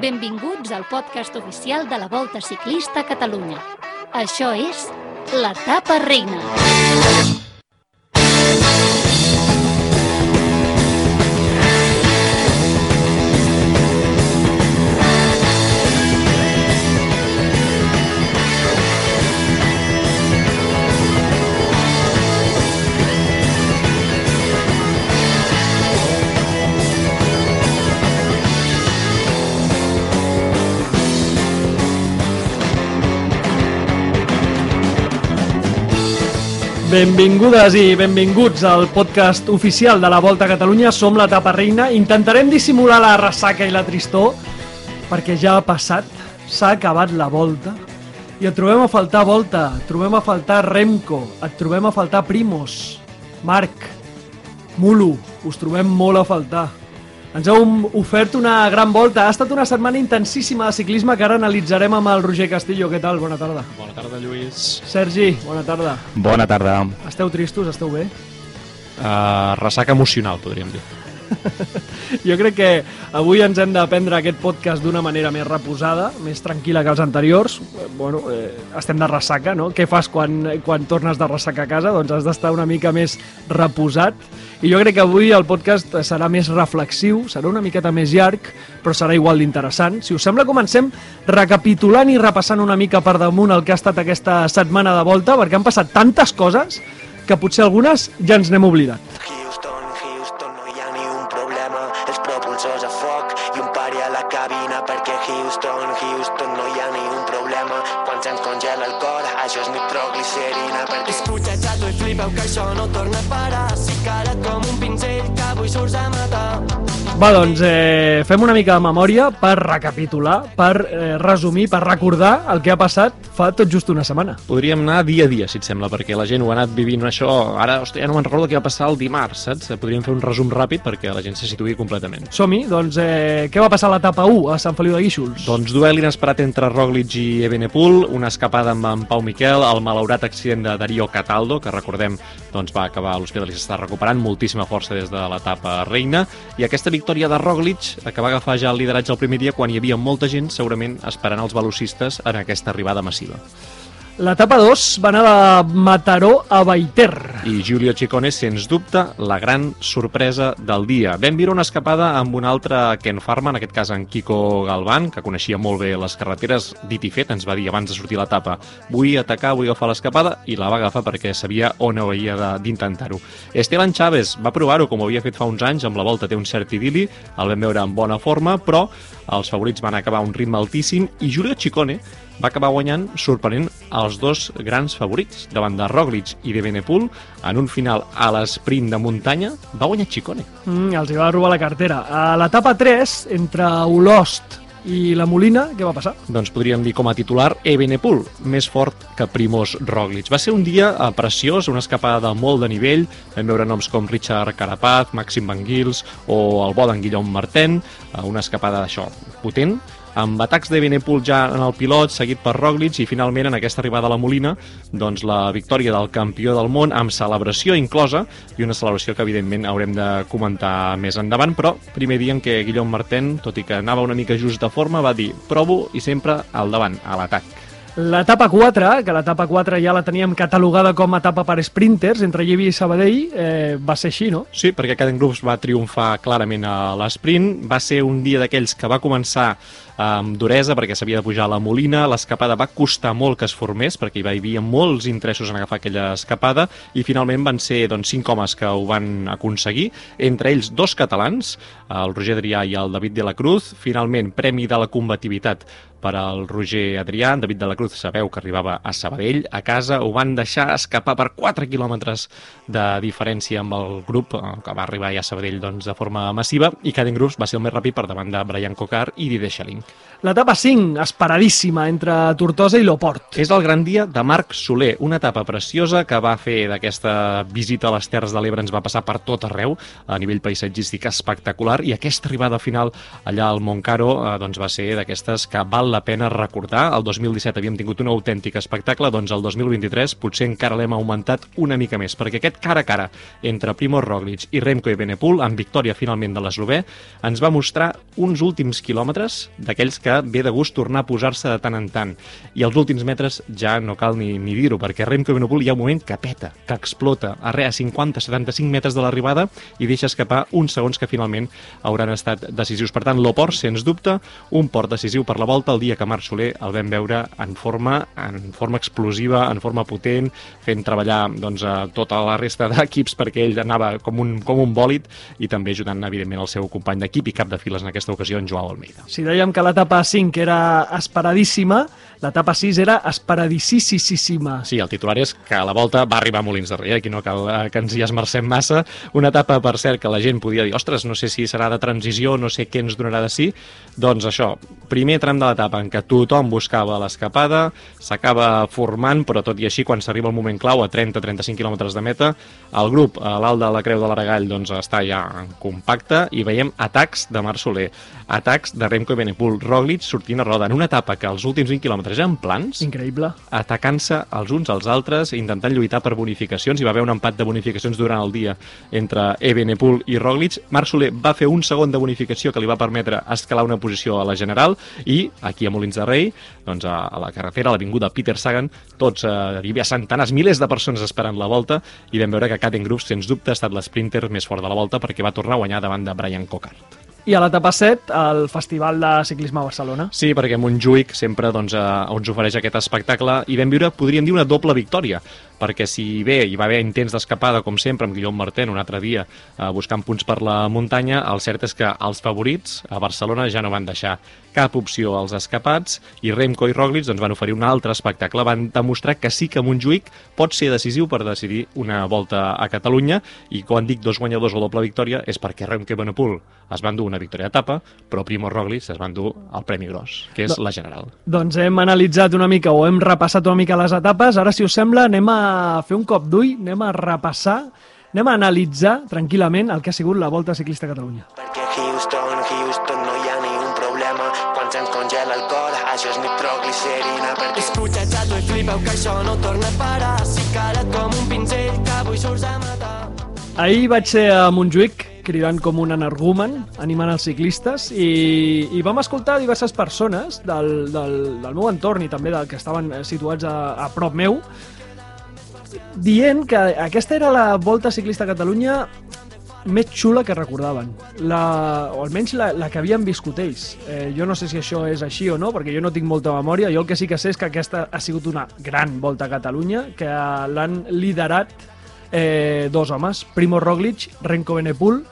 Benvinguts al podcast oficial de la Volta Ciclista a Catalunya. Això és l'Etapa Reina. Benvingudes i benvinguts al podcast oficial de la Volta a Catalunya. Som l'etapa reina. Intentarem dissimular la ressaca i la tristor perquè ja ha passat, s'ha acabat la Volta i et trobem a faltar Volta, et trobem a faltar Remco, et trobem a faltar Primos, Marc, Mulu, us trobem molt a faltar. Ens heu ofert una gran volta. Ha estat una setmana intensíssima de ciclisme que ara analitzarem amb el Roger Castillo. Què tal? Bona tarda. Bona tarda, Lluís. Sergi, bona tarda. Bona tarda. Esteu tristos? Esteu bé? Uh, ressaca emocional, podríem dir. Jo crec que avui ens hem de prendre aquest podcast d'una manera més reposada, més tranquil·la que els anteriors. Bueno, eh, estem de ressaca, no? Què fas quan, quan tornes de ressaca a casa? Doncs has d'estar una mica més reposat. I jo crec que avui el podcast serà més reflexiu, serà una miqueta més llarg, però serà igual d'interessant. Si us sembla, comencem recapitulant i repassant una mica per damunt el que ha estat aquesta setmana de volta, perquè han passat tantes coses que potser algunes ja ens n'hem oblidat. Va, doncs, eh, fem una mica de memòria per recapitular, per eh, resumir, per recordar el que ha passat fa tot just una setmana. Podríem anar dia a dia, si et sembla, perquè la gent ho ha anat vivint això. Ara, hosti, ja no me'n recordo què va passar el dimarts, saps? Podríem fer un resum ràpid perquè la gent se situï completament. Som-hi, doncs, eh, què va passar a l'etapa 1 a Sant Feliu de Guíxols? Doncs duel inesperat entre Roglic i Ebenepul, una escapada amb en Pau Miquel, el malaurat accident de Darío Cataldo, que recordem doncs, va acabar l'hospital i s'està recuperant, moltíssima força des de l'etapa reina, i aquesta victòria de Roglic, que va agafar ja el lideratge el primer dia quan hi havia molta gent, segurament esperant els velocistes en aquesta arribada massiva. L'etapa 2 va anar de Mataró a Baiter. I Giulio Ciccone, sens dubte, la gran sorpresa del dia. Vam viure una escapada amb un altre Ken Farman, en aquest cas en Kiko Galván, que coneixia molt bé les carreteres, dit i fet, ens va dir abans de sortir l'etapa vull atacar, vull agafar l'escapada, i la va agafar perquè sabia on havia d'intentar-ho. Esteban Chaves va provar-ho, com ho havia fet fa uns anys, amb la volta té un cert idili, el vam veure en bona forma, però els favorits van acabar un ritme altíssim, i Giulio Ciccone va acabar guanyant sorprenent els dos grans favorits davant de Roglic i de Benepul en un final a l'esprint de muntanya va guanyar Ciccone Mm, els hi va robar la cartera. A l'etapa 3, entre Olost i la Molina, què va passar? doncs podríem dir com a titular Ebenepul, més fort que Primoz Roglic. Va ser un dia eh, preciós, una escapada de molt de nivell, vam veure noms com Richard Carapaz, Màxim Van Gils o el bo d'en Guillaume Martin, eh, una escapada d'això potent, amb atacs de Benepul ja en el pilot, seguit per Roglic, i finalment en aquesta arribada a la Molina, doncs la victòria del campió del món amb celebració inclosa, i una celebració que evidentment haurem de comentar més endavant, però primer dia en què Guillaume Martin, tot i que anava una mica just de forma, va dir provo i sempre al davant, a l'atac. L'etapa 4, que l'etapa 4 ja la teníem catalogada com a etapa per sprinters, entre Llevi i Sabadell, eh, va ser així, no? Sí, perquè Caden Groups va triomfar clarament a l'esprint. Va ser un dia d'aquells que va començar amb duresa perquè s'havia de pujar a la Molina. L'escapada va costar molt que es formés perquè hi va havia molts interessos en agafar aquella escapada i finalment van ser doncs, cinc homes que ho van aconseguir, entre ells dos catalans, el Roger Adrià i el David de la Cruz. Finalment, premi de la combativitat per al Roger Adrià. En David de la Cruz sabeu que arribava a Sabadell, a casa, ho van deixar escapar per 4 quilòmetres de diferència amb el grup, eh, que va arribar ja a Sabadell doncs, de forma massiva, i Caden Groups va ser el més ràpid per davant de Brian Cocard i Didier Schelling. L'etapa 5, esperadíssima, entre Tortosa i Loport. És el gran dia de Marc Soler, una etapa preciosa que va fer d'aquesta visita a les Terres de l'Ebre, ens va passar per tot arreu, a nivell paisatgístic espectacular, i aquesta arribada final allà al Montcaro eh, doncs va ser d'aquestes que val la pena recordar. El 2017 havíem tingut un autèntic espectacle, doncs el 2023 potser encara l'hem augmentat una mica més, perquè aquest cara a cara entre Primoz Roglic i Remco Evenepoel, amb victòria finalment de l'eslové, ens va mostrar uns últims quilòmetres d'aquest d'aquells que ve de gust tornar a posar-se de tant en tant. I els últims metres ja no cal ni, ni dir-ho, perquè Remco Evenepoel hi ha un moment que peta, que explota, a a 50-75 metres de l'arribada i deixa escapar uns segons que finalment hauran estat decisius. Per tant, l'Oport, sens dubte, un port decisiu per la volta el dia que Marc Soler el vam veure en forma, en forma explosiva, en forma potent, fent treballar doncs, a tota la resta d'equips perquè ell anava com un, com un bòlit i també ajudant, evidentment, el seu company d'equip i cap de files en aquesta ocasió, en Joao Almeida. Si dèiem que l'etapa 5 era esperadíssima, l'etapa 6 era esperadicíssima. Sí, el titular és que a la volta va arribar a Molins de Rei, aquí no cal eh, que ens hi esmercem massa. Una etapa, per cert, que la gent podia dir, ostres, no sé si serà de transició, no sé què ens donarà de sí. Doncs això, primer tram de l'etapa en què tothom buscava l'escapada, s'acaba formant, però tot i així, quan s'arriba el moment clau, a 30-35 quilòmetres de meta, el grup a l'alt de la Creu de l'Aragall doncs, està ja en compacte i veiem atacs de Marc Soler, atacs de Remco i Benepul, Roglic sortint a roda en una etapa que els últims 20 quilòmetres eren plans, Increïble. atacant-se els uns als altres, intentant lluitar per bonificacions. Hi va haver un empat de bonificacions durant el dia entre Ebenepul i Roglic. Marc Soler va fer un segon de bonificació que li va permetre escalar una posició a la general i aquí a Molins de Rei, doncs a, a la carretera, a l'avinguda Peter Sagan, tots, eh, hi havia centenars, milers de persones esperant la volta i vam veure que Caden Groups, sens dubte, ha estat l'sprinter més fort de la volta perquè va tornar a guanyar davant de Brian Cocard. I a l'etapa 7, el Festival de Ciclisme a Barcelona. Sí, perquè Montjuïc sempre doncs, eh, ens ofereix aquest espectacle i vam viure, podríem dir, una doble victòria perquè si bé hi va haver intents d'escapada, com sempre, amb Guillaume Martén un altre dia eh, buscant punts per la muntanya, el cert és que els favorits a Barcelona ja no van deixar cap opció als escapats i Remco i Roglic doncs, van oferir un altre espectacle, van demostrar que sí que Montjuïc pot ser decisiu per decidir una volta a Catalunya i quan dic dos guanyadors o doble victòria és perquè Remco i Benepul es van dur una victòria d'etapa, però Primo Roglic es van dur el Premi Gros, que és la general. Doncs hem analitzat una mica o hem repassat una mica les etapes. Ara, si us sembla, anem a fer un cop d'ull, anem a repassar, anem a analitzar tranquil·lament el que ha sigut la Volta Ciclista a Catalunya. Perquè Houston, Houston no hi ha ni un problema. Quan se'ns congela el cor, això és nitroglicerina. Perquè Escutxat i flipeu que això no torna a parar. Si calat com un pinzell que avui surts a matar. Ahir vaig ser a Montjuïc cridant com un energumen, animant els ciclistes i, i vam escoltar diverses persones del, del, del meu entorn i també del que estaven situats a, a prop meu dient que aquesta era la Volta Ciclista a Catalunya més xula que recordaven, la, o almenys la, la que havien viscut ells. Eh, jo no sé si això és així o no, perquè jo no tinc molta memòria. Jo el que sí que sé és que aquesta ha sigut una gran volta a Catalunya, que l'han liderat eh, dos homes, Primo Roglic, Renko Benepul,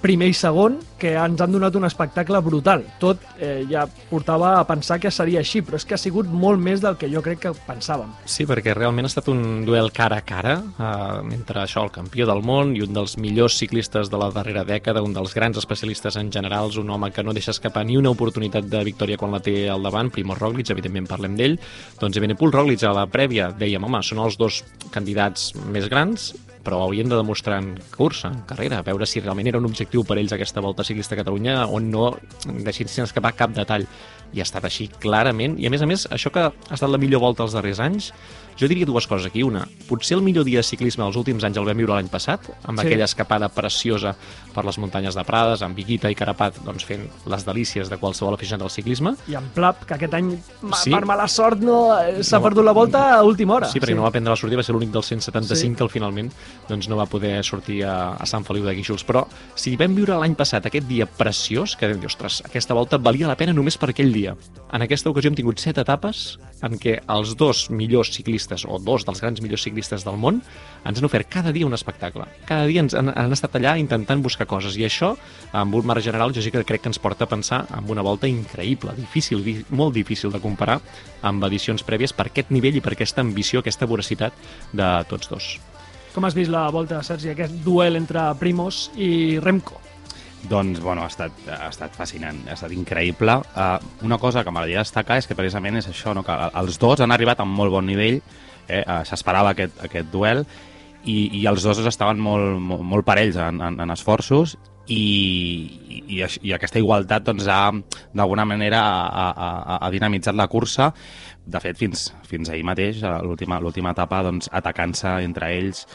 primer i segon, que ens han donat un espectacle brutal. Tot eh, ja portava a pensar que seria així, però és que ha sigut molt més del que jo crec que pensàvem. Sí, perquè realment ha estat un duel cara a cara eh, entre això, el campió del món i un dels millors ciclistes de la darrera dècada, un dels grans especialistes en generals, un home que no deixa escapar ni una oportunitat de victòria quan la té al davant, Primo Roglic, evidentment parlem d'ell. Doncs Ebenepul Roglic a la prèvia dèiem, home, són els dos candidats més grans, però haurien de demostrar en cursa, en carrera, a veure si realment era un objectiu per ells aquesta volta ciclista a Catalunya on no deixessin escapar cap detall. I ha estat així clarament, i a més a més, això que ha estat la millor volta els darrers anys, jo diria dues coses aquí. Una, potser el millor dia de ciclisme dels últims anys el vam viure l'any passat, amb Sí. sí. aquella escapada preciosa per les muntanyes de Prades, amb Viguita i Carapat doncs, fent les delícies de qualsevol aficionat al ciclisme. I en Plap, que aquest any, Sí. per mala sort, no eh, s'ha No. perdut la volta a última hora. Sí, perquè no va prendre la sortida, va ser l'únic dels 175 Sí. sí. que al finalment doncs, no va poder sortir a, a Sant Feliu de Guíxols. Però si vam viure l'any passat aquest dia preciós, que vam dir, ostres, aquesta volta valia la pena només per aquell dia. En aquesta ocasió hem tingut set etapes en què els dos millors ciclistes, o dos dels grans millors ciclistes del món, ens han ofert cada dia un espectacle. Cada dia ens han, han estat allà intentant buscar coses. I això, amb un marc general, jo sí que crec que ens porta a pensar en una volta increïble, difícil, di- molt difícil de comparar amb edicions prèvies per aquest nivell i per aquesta ambició, aquesta voracitat de tots dos. Com has vist la volta, Sergi, aquest duel entre Primos i Remco? Doncs, bueno, ha estat, ha estat fascinant, ha estat increïble. Uh, una cosa que m'agradaria destacar és que precisament és això, no? que els dos han arribat amb molt bon nivell, eh? uh, s'esperava aquest, aquest duel, i, i els dos estaven molt, molt, molt parells en, en, en esforços i, i, i, aquesta igualtat doncs, ha d'alguna manera ha, ha, ha, dinamitzat la cursa de fet fins, fins ahir mateix a l'última etapa doncs, atacant-se entre ells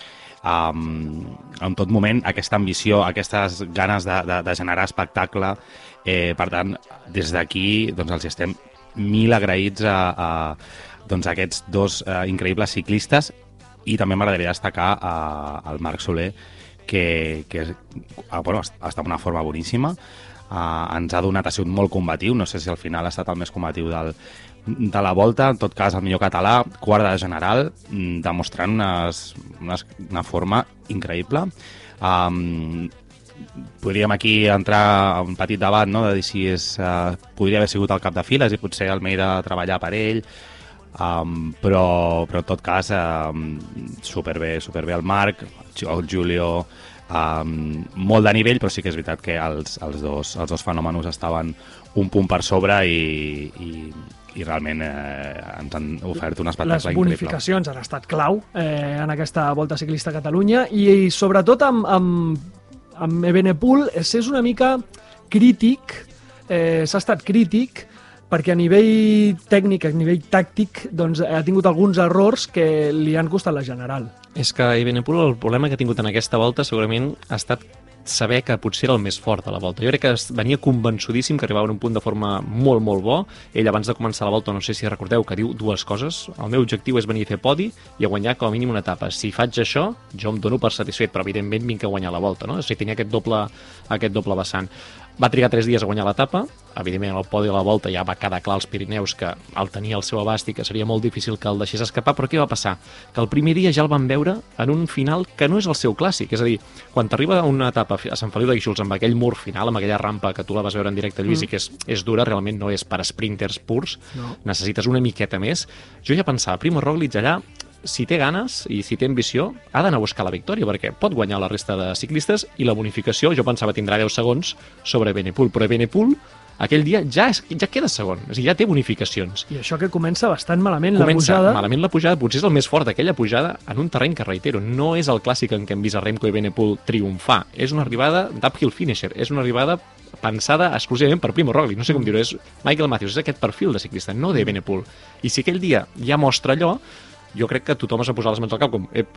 um, en tot moment aquesta ambició, aquestes ganes de, de, de generar espectacle. Eh, per tant, des d'aquí doncs, els estem mil agraïts a, a, doncs, a aquests dos eh, increïbles ciclistes i també m'agradaria destacar a, al Marc Soler, que, que ah, bueno, està en una forma boníssima, uh, ens ha donat, ha sigut molt combatiu, no sé si al final ha estat el més combatiu del, de la volta, en tot cas el millor català, quart de general, mm, demostrant unes, unes, una forma increïble. Um, podríem aquí entrar a un petit debat no? de dir si és, uh, podria haver sigut el cap de files i potser Almeida treballar per ell, um, però, però en tot cas um, superbé, superbé el Marc, el Julio, um, molt de nivell, però sí que és veritat que els, els, dos, els dos fenòmenos estaven un punt per sobre i, i, i realment eh, ens han ofert un espectacle Les increïble. bonificacions han estat clau eh, en aquesta Volta Ciclista a Catalunya i, i sobretot amb, amb, amb Ebenepul és, és una mica crític, eh, s'ha estat crític perquè a nivell tècnic, a nivell tàctic, doncs, ha tingut alguns errors que li han costat la general. És que Ebenepul el problema que ha tingut en aquesta volta segurament ha estat saber que potser era el més fort de la volta. Jo crec que venia convençudíssim que arribava a un punt de forma molt, molt bo. Ell, abans de començar la volta, no sé si recordeu, que diu dues coses. El meu objectiu és venir a fer podi i a guanyar com a mínim una etapa. Si faig això, jo em dono per satisfet, però evidentment vinc a guanyar la volta. No? O sigui, tenia aquest doble, aquest doble vessant. Va trigar tres dies a guanyar l'etapa, evidentment el podi de la volta ja va quedar clar als Pirineus que el tenia al seu abast i que seria molt difícil que el deixés escapar, però què va passar? Que el primer dia ja el van veure en un final que no és el seu clàssic, és a dir, quan t'arriba una etapa a Sant Feliu de Guíxols amb aquell mur final, amb aquella rampa que tu la vas veure en directe, Lluís, mm. i que és, és dura, realment no és per sprinters purs, No. necessites una miqueta més. Jo ja pensava, Primo Roglic allà si té ganes i si té ambició, ha d'anar a buscar la victòria, perquè pot guanyar la resta de ciclistes i la bonificació, jo pensava, tindrà 10 segons sobre Benepul, però Benepul aquell dia ja, és, ja queda segon, o sigui, ja té bonificacions. I això que comença bastant malament Comença la pujada. malament la pujada, potser és el més fort d'aquella pujada en un terreny que, reitero, no és el clàssic en què hem vist a Remco i Benepul triomfar. És una arribada d'uphill finisher, és una arribada pensada exclusivament per Primo Roglic, no sé com dir-ho, és Michael Matthews, és aquest perfil de ciclista, no de Benepul. I si aquell dia ja mostra allò, jo crec que tothom es va posar les mans al cap com, ep,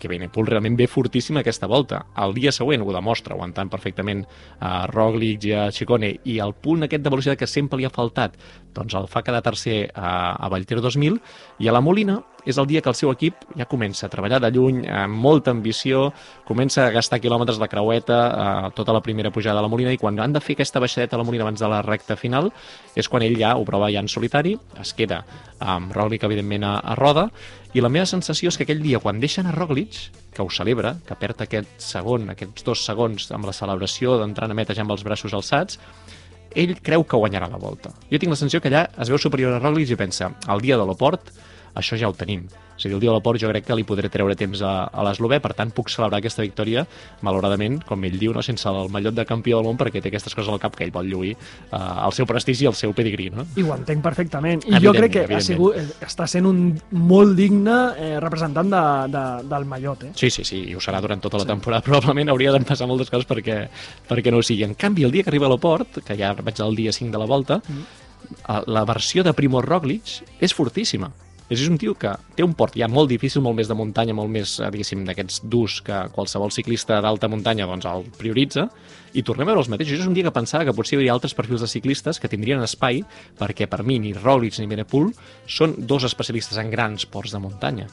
que Benepul realment ve fortíssim aquesta volta. El dia següent ho demostra, aguantant perfectament a Roglic i a Chicone, i el punt aquest de velocitat que sempre li ha faltat, doncs el fa quedar tercer a, a Vallter 2000, i a la Molina és el dia que el seu equip ja comença a treballar de lluny, amb molta ambició, comença a gastar quilòmetres de creueta, eh, tota la primera pujada a la Molina, i quan han de fer aquesta baixadeta a la Molina abans de la recta final, és quan ell ja ho prova ja en solitari, es queda amb Roglic, evidentment, a, a roda, i la meva sensació és que aquell dia, quan deixen a Roglic, que ho celebra, que perd aquest segon, aquests dos segons amb la celebració d'entrar a meta ja amb els braços alçats, ell creu que guanyarà la volta. Jo tinc la sensació que allà es veu superior a Roglic i pensa, el dia de l'Oport, això ja ho tenim. És a dir, el dia de l'Oport jo crec que li podré treure temps a, a l'eslové, per tant puc celebrar aquesta victòria, malauradament, com ell diu, no, sense el mallot de campió del món, perquè té aquestes coses al cap que ell vol lluir eh, el seu prestigi i el seu pedigrí, no? I ho entenc perfectament. I jo crec que ha sigut, eh, està sent un molt digne eh, representant de, de, del Mallot. Eh? Sí, sí, sí, i ho serà durant tota la temporada. Probablement hauria de passar moltes coses perquè, perquè no ho sigui. En canvi, el dia que arriba a l'Oport, que ja vaig al dia 5 de la volta, mm. la versió de Primo Roglic és fortíssima. És un tio que té un port ja molt difícil, molt més de muntanya, molt més, eh, diguéssim, d'aquests durs que qualsevol ciclista d'alta muntanya doncs, el prioritza, i tornem a veure els mateixos. És un dia que pensava que potser hi hauria altres perfils de ciclistes que tindrien espai, perquè per mi ni Roglic ni Benepul són dos especialistes en grans ports de muntanya.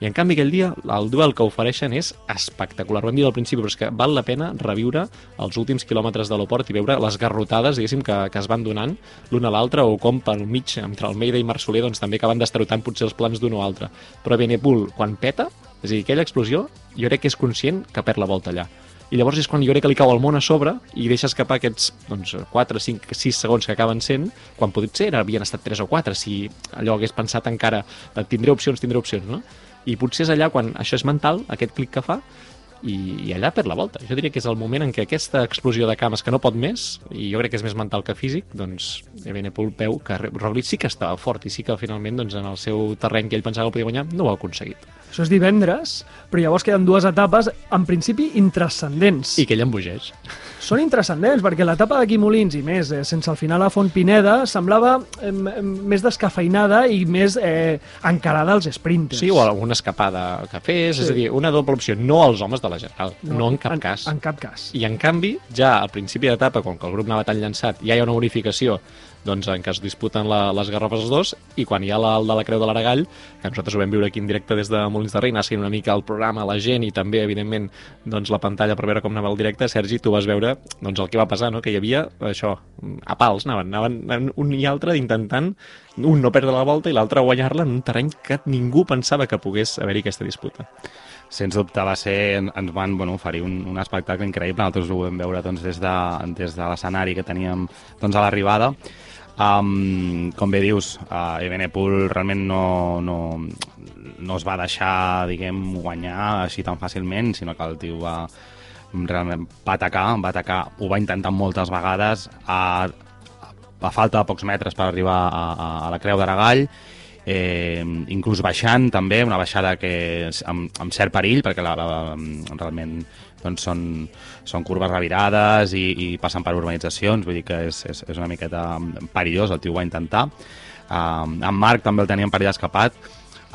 I en canvi aquell dia el duel que ofereixen és espectacular. Ho hem dit al principi, però és que val la pena reviure els últims quilòmetres de l'Oport i veure les garrotades, diguéssim, que, que es van donant l'un a l'altre, o com pel mig, entre Almeida i Marc Soler, doncs també acaben d'estarotant potser els plans d'un o altre. Però Benepul, quan peta, és a dir, aquella explosió, jo crec que és conscient que perd la volta allà. I llavors és quan jo crec que li cau el món a sobre i deixa escapar aquests doncs, 4, 5, 6 segons que acaben sent, quan potser havien estat 3 o 4, si allò hagués pensat encara de tindré opcions, tindré opcions, no? I potser és allà quan això és mental, aquest clic que fa, i, i allà perd la volta. Jo diria que és el moment en què aquesta explosió de cames que no pot més, i jo crec que és més mental que físic, doncs Ebenepul veu que Roglic sí que estava fort i sí que finalment doncs, en el seu terreny que ell pensava que podia guanyar no ho ha aconseguit. Això és divendres, però llavors queden dues etapes, en principi, intrascendents. I que ell embogeix. són intrascendents, perquè l'etapa de Quimolins i més, eh, sense al final a Font Pineda, semblava eh, més descafeinada i més eh, encarada als sprinters. Sí, o alguna escapada que fes, sí. és a dir, una doble opció, no als homes de la general, no, no en cap en, cas. En cap cas. I en canvi, ja al principi d'etapa, que el grup anava tan llançat, ja hi ha una bonificació doncs, en què es disputen la, les garrofes els dos, i quan hi ha la, el de la Creu de l'Aragall, que nosaltres ho vam viure aquí en directe des de Molins de Rei, seguint una mica el programa, la gent i també, evidentment, doncs, la pantalla per veure com anava el directe, Sergi, tu vas veure doncs, el que va passar, no? que hi havia això, a pals, anaven, anaven un i altre intentant un no perdre la volta i l'altre guanyar-la en un terreny que ningú pensava que pogués haver-hi aquesta disputa sens dubte va ser, ens van bueno, oferir un, un espectacle increïble, nosaltres ho vam veure doncs, des de, des de l'escenari que teníem doncs, a l'arribada. Um, com bé dius, uh, Ebenepul realment no, no, no es va deixar diguem, guanyar així tan fàcilment, sinó que el tio va, realment va atacar, va atacar, ho va intentar moltes vegades, a, a falta de pocs metres per arribar a, a, a la Creu d'Aragall, eh, inclús baixant també, una baixada que amb, amb cert perill, perquè la, la, realment doncs són, són curves revirades i, i passen per urbanitzacions, vull dir que és, és, és una miqueta perillós, el tio va intentar. Uh, en Marc també el teníem per allà escapat,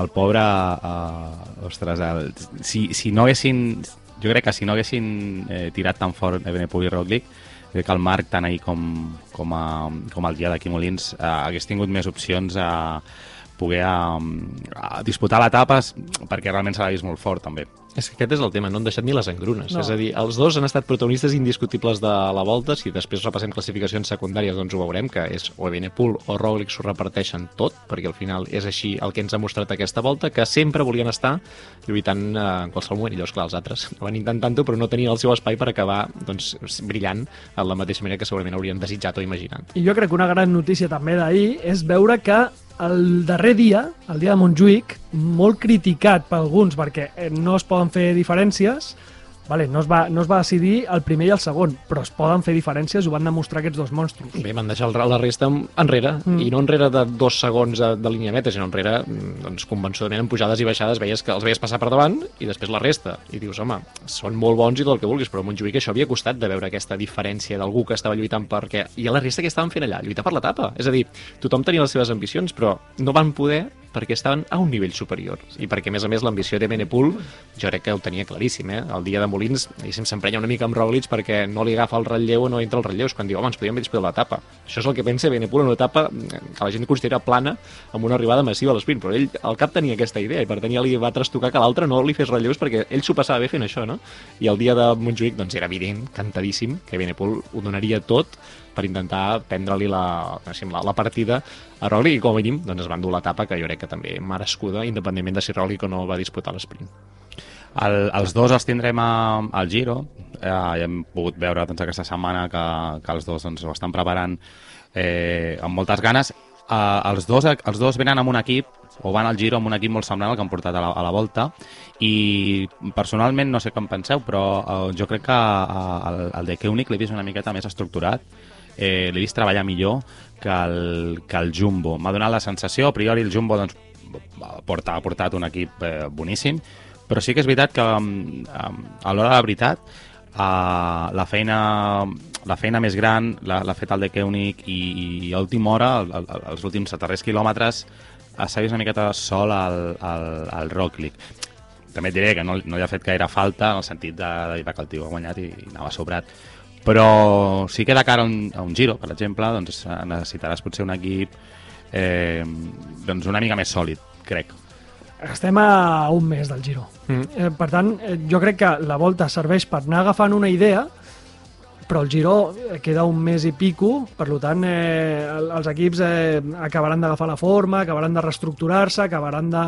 el pobre, uh, ostres, el, si, si no haguessin, jo crec que si no haguessin eh, tirat tan fort Ebenepul i Roglic, crec que el Marc, tant ahir com, com, a, com el dia d'aquí Molins, eh, hagués tingut més opcions a poder a, a disputar l'etapa perquè realment s'ha vist molt fort també. És que aquest és el tema, no han deixat ni les engrunes. No. És a dir, els dos han estat protagonistes indiscutibles de la volta. Si després repassem classificacions secundàries, doncs ho veurem, que és o Ebenepul o Roglic s'ho reparteixen tot, perquè al final és així el que ens ha mostrat aquesta volta, que sempre volien estar lluitant eh, en qualsevol moment. I llavors, clar, els altres van intentant-ho, però no tenien el seu espai per acabar doncs, brillant de la mateixa manera que segurament haurien desitjat o imaginat. I jo crec que una gran notícia també d'ahir és veure que el darrer dia, el dia de Montjuïc, molt criticat per alguns perquè eh, no es poden fer diferències, Vale, no, es va, no es va decidir el primer i el segon, però es poden fer diferències, ho van demostrar aquests dos monstros. Bé, van deixar la resta enrere, mm. i no enrere de dos segons de, de línia meta, sinó enrere, mm, doncs, convençudament, en pujades i baixades, veies que els veies passar per davant i després la resta. I dius, home, són molt bons i tot el que vulguis, però a Montjuïc això havia costat de veure aquesta diferència d'algú que estava lluitant perquè... I a la resta que estaven fent allà? Lluitar per l'etapa. És a dir, tothom tenia les seves ambicions, però no van poder perquè estaven a un nivell superior i perquè a més a més l'ambició de Benepul jo crec que ho tenia claríssim, eh? el dia de Molins s'emprenya una mica amb Roglic perquè no li agafa el relleu o no entra els relleus quan diu, home, ens podíem haver disputat l'etapa això és el que pensa Benepul en una etapa que la gent considera plana amb una arribada massiva a l'esprint però ell al cap tenia aquesta idea i per tant ja li va trastocar que l'altre no li fes relleus perquè ell s'ho passava bé fent això, no? I el dia de Montjuïc doncs era evident, cantadíssim que Benepul ho donaria tot per intentar prendre-li la, la, la partida a Roglic i com a mínim doncs, es van dur l'etapa que jo crec que també merescuda independentment de si Roglic o no va disputar l'esprint. El, els dos els tindrem a, al Giro. Eh, hem pogut veure doncs, aquesta setmana que, que els dos doncs, ho estan preparant eh, amb moltes ganes. Eh, els, dos, els dos venen amb un equip o van al Giro amb un equip molt semblant al que han portat a la, a la volta. I personalment no sé com penseu però eh, jo crec que eh, el, el de Keunig l'he vist una miqueta més estructurat eh, l'he vist treballar millor que el, que el Jumbo. M'ha donat la sensació, a priori el Jumbo doncs, porta, ha portat un equip eh, boníssim, però sí que és veritat que um, a l'hora de la veritat uh, la feina la feina més gran l'ha fet el de Keunig i, i a última hora, el, el, els últims darrers quilòmetres, s'ha vist una miqueta sol al, al, al Roglic. També et diré que no, no li ha fet gaire falta en el sentit de, de que el tio ha guanyat i, i anava sobrat però sí que de cara a un, a un giro, per exemple, doncs necessitaràs potser un equip eh, doncs una mica més sòlid, crec. Estem a un mes del Giro. Mm. Eh, per tant, eh, jo crec que la volta serveix per anar agafant una idea, però el Giro eh, queda un mes i pico, per tant, eh, els equips eh, acabaran d'agafar la forma, acabaran de reestructurar-se, acabaran de...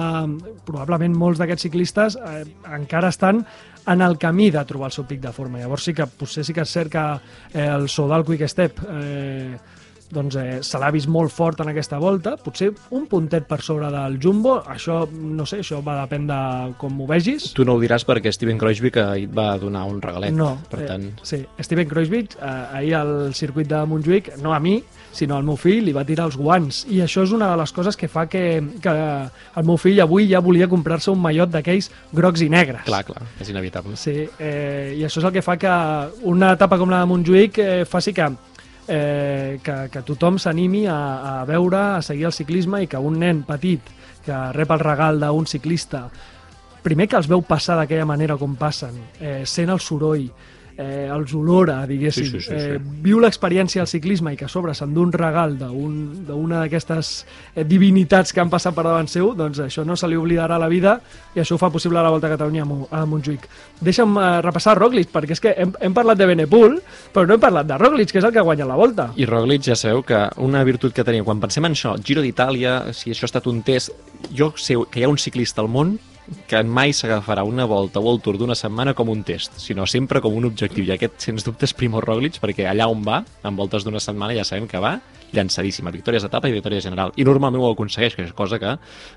Probablement molts d'aquests ciclistes eh, encara estan en el camí de trobar el seu pic de forma. Llavors sí que potser sí que és cert que eh, el Sodal Quick Step eh, doncs eh, se l'ha vist molt fort en aquesta volta, potser un puntet per sobre del Jumbo, això, no sé, això va depèn de com ho vegis. Tu no ho diràs perquè Steven Kreuzvik ahir et va donar un regalet. No, per tant... eh, sí, Steven Kreuzvik, eh, ahir al circuit de Montjuïc, no a mi, sinó al meu fill, li va tirar els guants. I això és una de les coses que fa que, que el meu fill avui ja volia comprar-se un mallot d'aquells grocs i negres. Clar, clar, és inevitable. Sí, eh, i això és el que fa que una etapa com la de Montjuïc eh, faci que eh, que, que tothom s'animi a, a veure, a seguir el ciclisme i que un nen petit que rep el regal d'un ciclista primer que els veu passar d'aquella manera com passen, eh, sent el soroll, eh, els olora, diguéssim, Sí, sí, sí, sí. Eh, viu l'experiència del ciclisme i que a sobre s'endú un regal d'un- d'una d'aquestes eh, divinitats que han passat per davant seu, doncs això no se li oblidarà la vida i això ho fa possible a la Volta a Catalunya a Mo- a Montjuïc. Deixa'm eh, repassar Roglic, perquè és que hem, hem parlat de Benepul, però no hem parlat de Roglic, que és el que ha guanyat la Volta. I Roglic ja sabeu que una virtut que tenia, quan pensem en això, Giro d'Itàlia, si això ha estat un test, jo sé que hi ha un ciclista al món que mai s'agafarà una volta o el Tour d'una setmana com un test, sinó sempre com un objectiu. I aquest, sens dubte, és Primo Roglic, perquè allà on va, en voltes d'una setmana, ja sabem que va llançadíssima, victòries d'etapa i victòria general. I normalment ho aconsegueix, que és cosa que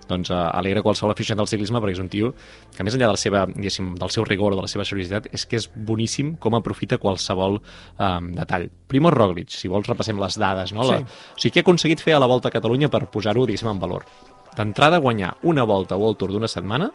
doncs, eh, alegra qualsevol aficionat del ciclisme, perquè és un tio que, més enllà de la seva, del seu rigor, de la seva seriositat, és que és boníssim com aprofita qualsevol eh, detall. Primo Roglic, si vols repassem les dades, no? La, Sí. o sigui, què ha aconseguit fer a la Volta a Catalunya per posar-ho, diguéssim, en valor? D'entrada, guanyar una volta o el Tour d'una setmana,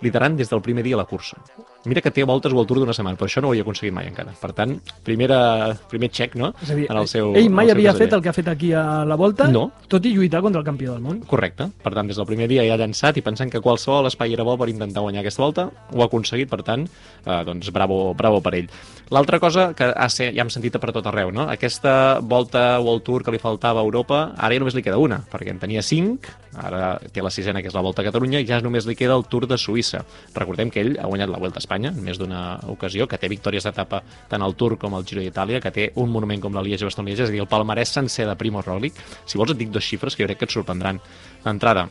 liderant des del primer dia la cursa. Mira que té voltes o el Tour d'una setmana, però això no ho havia aconseguit mai encara. Per tant, primera, primer check, no?, És a dir, en el seu ell mai el seu havia caseller. fet el que ha fet aquí a la Volta, No. tot i lluitar contra el campió del món. Correcte. Per tant, des del primer dia ja ha llançat i pensant que qualsevol espai era bo per intentar guanyar aquesta volta, ho ha aconseguit, per tant, eh, doncs bravo, bravo per ell. L'altra cosa que ha ser, ja hem sentit per tot arreu, no? Aquesta volta o el tour que li faltava a Europa, ara ja només li queda una, perquè en tenia cinc, ara té la sisena, que és la Volta a Catalunya, i ja només li queda el Tour de Suïssa. Recordem que ell ha guanyat la Volta a Espanya en més d'una ocasió, que té victòries d'etapa tant al Tour com al Giro d'Itàlia, que té un monument com la Liège-Bastogne-Liège, és a dir, el palmarès sencer de Primo Roglic. Si vols et dic dos xifres que jo crec que et sorprendran. D'entrada,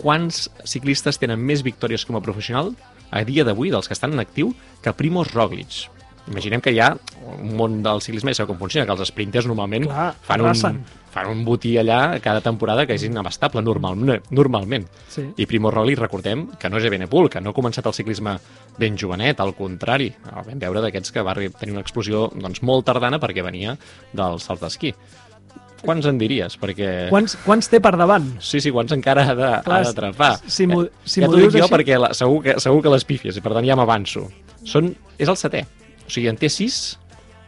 quants ciclistes tenen més victòries com a professional a dia d'avui, dels que estan en actiu, que Primoz Roglic? Imaginem que hi ha un món del ciclisme, ja sabeu com funciona, que els sprinters normalment Clar, fan, un, fan un botí allà cada temporada que és inabastable, normal, normalment. Sí. I Primo Roglic, recordem, que no és Evenepoel, que no ha començat el ciclisme ben jovenet, al contrari, el vam veure d'aquests que va tenir una explosió doncs, molt tardana perquè venia dels salts d'esquí. Quants en diries? Perquè... Quants, quants té per davant? Sí, sí, quants encara ha d'atrapar. si m'ho- si ja dic dius jo així- perquè la, segur, que, segur que les pífies, i per tant ja m'avanço. Són, és el setè. O sigui, en té sis,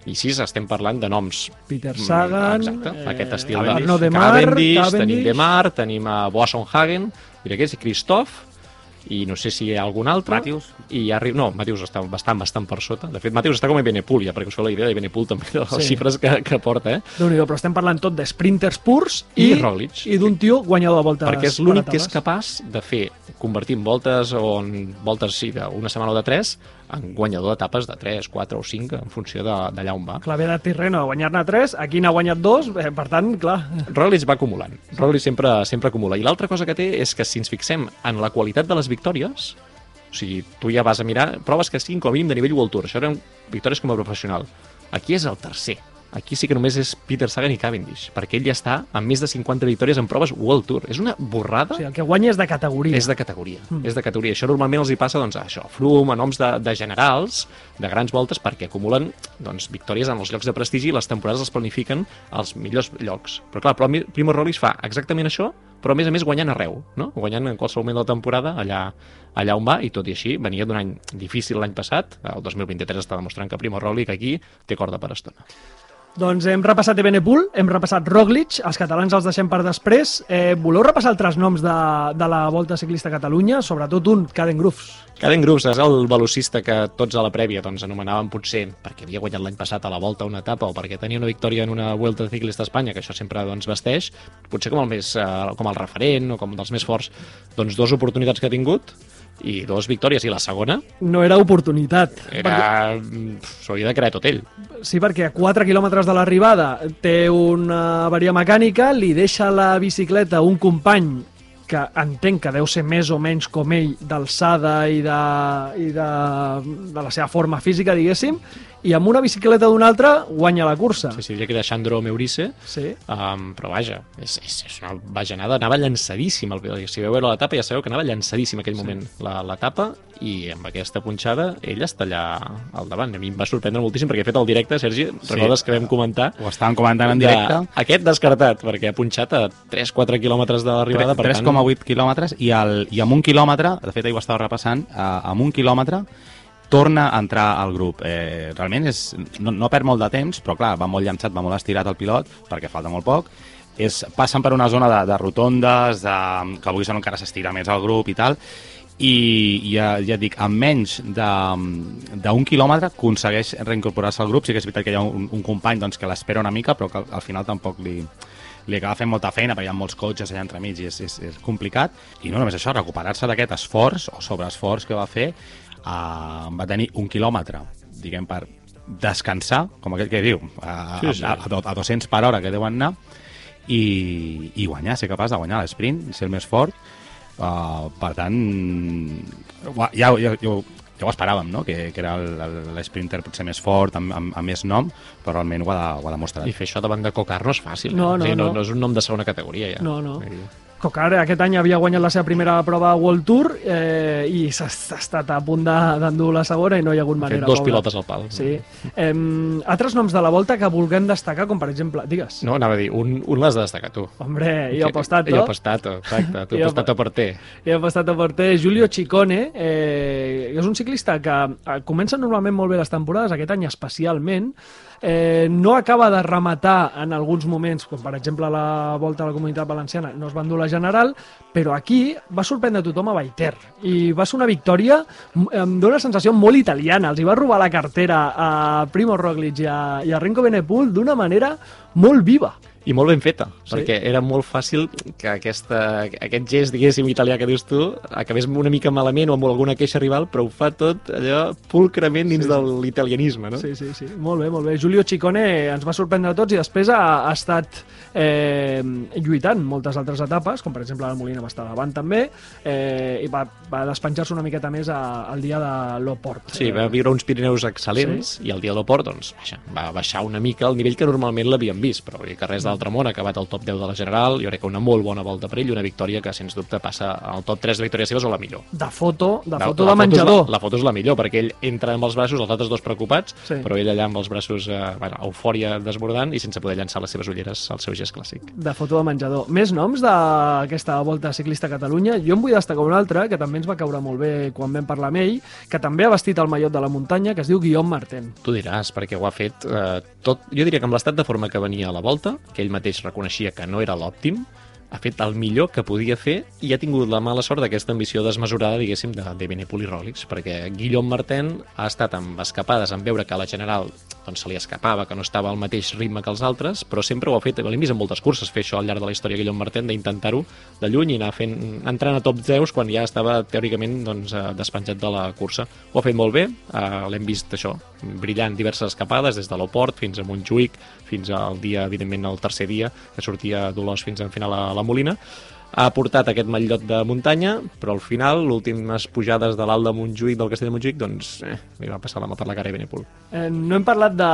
i sis estem parlant de noms. Peter Mm, Sagan, Exacte, eh, aquest estil Arnaud de Demar, Cavendish, Cavendish. tenim Demar, tenim a Boasson Hagen, diré que és Christoph, i no sé si hi ha algun altre. Matthews? I ja arri... No, Matthews està bastant, bastant per sota. De fet, Matthews està com a Benepul, ja, perquè us feu la idea de Benepul també, de les Sí. xifres que, que porta, eh? déu nhi però estem parlant tot de sprinters purs i, I Roglic. i d'un tio guanyador de voltes perquè és l'únic que és capaç de fer, convertir en voltes o en voltes sí, d'una setmana o de tres, en guanyador d'etapes de 3, 4 o 5, en funció de- d'allà on va. Clave de Tirreno a guanyar-ne 3, aquí n'ha guanyat 2, eh, per tant, clar, Roglic va acumulant. Roglic sempre, sempre acumula. I l'altra cosa que té és que si ens fixem en la qualitat de les victòries, o sigui, tu ja vas a mirar proves que siguin com a mínim de nivell World Tour. Això eren victòries com a professional. Aquí és el tercer. Aquí sí que només és Peter Sagan i Cavendish, perquè ell ja està amb més de 50 victòries en proves World Tour. És una borrada o sigui, el que guanya és de categoria. és de categoria. Mm. És de categoria. Això normalment els hi passa doncs, a això, a Froome, a noms de, de generals, de grans voltes, perquè acumulen doncs, victòries en els llocs de prestigi i les temporades els planifiquen als millors llocs. Però clar, però Primo Roglic fa exactament això, però a més a més guanyant arreu, no? guanyant en qualsevol moment de la temporada allà, allà on va, i tot i així venia d'un any difícil l'any passat, el 2023 està demostrant que Primo Roglic aquí té corda per estona. Doncs hem repassat Ebenepul, hem repassat Roglic, els catalans els deixem per després. Eh, voleu repassar altres noms de, de la Volta Ciclista a Catalunya? Sobretot un, Caden Grooves. Caden Grooves és el velocista que tots a la prèvia doncs, anomenaven potser perquè havia guanyat l'any passat a la volta una etapa o perquè tenia una victòria en una Vuelta Ciclista a Espanya, que això sempre doncs, vesteix, potser com el, més, eh, com el referent o com dels més forts, doncs dues oportunitats que ha tingut i dues victòries, i la segona No era oportunitat. era... Pff, S'ho havia de crear tot ell. Perquè, sí, perquè a 4 quilòmetres de l'arribada té una avaria mecànica, li deixa la bicicleta un company que entenc que deu ser més o menys com ell d'alçada i, de, i de, de la seva forma física, diguéssim, i amb una bicicleta d'un altre guanya la cursa. Sí, sí, diria que era Xandro Meurice, Sí. Um, però vaja, és, és, és una bajanada, anava llançadíssim. El, si veu veure la tapa ja sabeu que anava llançadíssim aquell moment la, la tapa i amb aquesta punxada ell està allà al davant. A mi em va sorprendre moltíssim perquè he fet el directe, Sergi, recordes que vam comentar Ho estàvem comentant en directe. de, aquest descartat, perquè ha punxat a 3-4 quilòmetres de l'arribada, per tant... 3,8 quilòmetres i, el, i amb un quilòmetre, de fet ahir ho estava repassant, eh, amb un quilòmetre torna a entrar al grup. Eh, realment és, no, no perd molt de temps, però clar, va molt llançat, va molt estirat el pilot, perquè falta molt poc. És, passen per una zona de, de rotondes, de, que avui són encara s'estira més el grup i tal, i ja, ja et dic, en menys d'un quilòmetre aconsegueix reincorporar-se al grup. Sí que és veritat que hi ha un, un company doncs, que l'espera una mica, però que al, al final tampoc li, li acaba fent molta feina perquè hi ha molts cotxes allà entremig i és, és, és complicat. I no només això, recuperar-se d'aquest esforç o sobreesforç que va fer, eh, va tenir un quilòmetre, diguem, per descansar, com aquell que diu, a, Sí, sí. a, a, a 200 per hora que deuen anar, i, i guanyar, ser capaç de guanyar l'esprint, ser el més fort. Uh, per tant, ja, ja, ja, ja, ho- ja ho esperàvem, no? que, que era l'esprinter potser més fort, amb, amb, amb més nom, però realment ho ha, ho ha demostrat. I fer això davant de Cocar no és fàcil. No, eh? no, O sigui, no, no. no és un nom de segona categoria, ja. No, no. Cocar aquest any havia guanyat la seva primera prova a World Tour eh, i s'ha estat a punt de- d'endur la segona i no hi ha hagut Ha manera. fet dos pilotes al pal. Sí. Eh, altres noms de la volta que vulguem destacar, com per exemple, digues. No, anava a dir, un, un l'has de destacar tu. Hombre, io ho postato. Io ho postato, exacte. Tu Io ho postato per te. He apostat per té Giulio Ciccone, eh, és un ciclista que eh, comença normalment molt bé les temporades, aquest any especialment, eh, no acaba de rematar en alguns moments, com per exemple la volta a la Comunitat Valenciana, no es va endur la general, però aquí va sorprendre tothom a Baiter i va ser una victòria m- em dóna sensació molt italiana, els hi va robar la cartera a Primo Roglic i a, i a Renko Benepul d'una manera molt viva. I molt ben feta, Sí. perquè era molt fàcil que aquesta, aquest gest, diguéssim, italià que dius tu, acabés una mica malament o amb alguna queixa rival, però ho fa tot allò pulcrament dins Sí. sí. de l'italianisme, no? Sí, sí, sí. Molt bé, molt bé. Giulio Ciccone ens va sorprendre a tots i després ha, ha estat eh, lluitant moltes altres etapes, com per exemple la Molina va estar davant també, eh, i va, va despenjar-se una miqueta més a, al dia de l'Oport. Sí, va viure uns Pirineus excel·lents sí. i el dia de l'Oport doncs, vaja, va baixar una mica el nivell que normalment l'havíem vist, però que res d'altre món, ha acabat al top 10 de la General, jo crec que una molt bona volta per ell, una victòria que sens dubte passa al top 3 de victòries seves o la millor. De foto, de La- foto la de menjador. La, la foto és la millor, perquè ell entra amb els braços, els altres dos preocupats, Sí. però ell allà amb els braços, eh, bueno, eufòria desbordant i sense poder llançar les seves ulleres al seu gest clàssic. de foto de menjador. Més noms d'aquesta volta ciclista a Catalunya. Jo en vull destacar un altre, que també ens va caure molt bé quan vam parlar amb ell, que també ha vestit el mallot de la muntanya, que es diu Guillaume Martin. Tu diràs, perquè ho ha fet eh, tot... Jo diria que amb l'estat de forma que venia a la volta, que ell mateix reconeixia que no era l'òptim, ha fet el millor que podia fer i ha tingut la mala sort d'aquesta ambició desmesurada, diguéssim, de, de Benepul Roglic, perquè Guillaume Martin ha estat amb escapades en veure que a la general doncs, se li escapava, que no estava al mateix ritme que els altres, però sempre ho ha fet, l'hem vist en moltes curses fer això al llarg de la història Guillaume Martin, d'intentar-ho de lluny i anar fent, entrant a top 10 quan ja estava teòricament doncs, eh, despenjat de la cursa. Ho ha fet molt bé, eh, l'hem vist això, brillant diverses escapades, des de l'Oport fins a Montjuïc, fins al dia, evidentment, el tercer dia, que sortia d'Olors fins al final a la Molina. Ha portat aquest matllot de muntanya, però al final, les últimes pujades de l'alt de Montjuïc, del castell de Montjuïc, doncs eh, li va passar la mà per la cara a Benepul. Eh, no hem parlat de...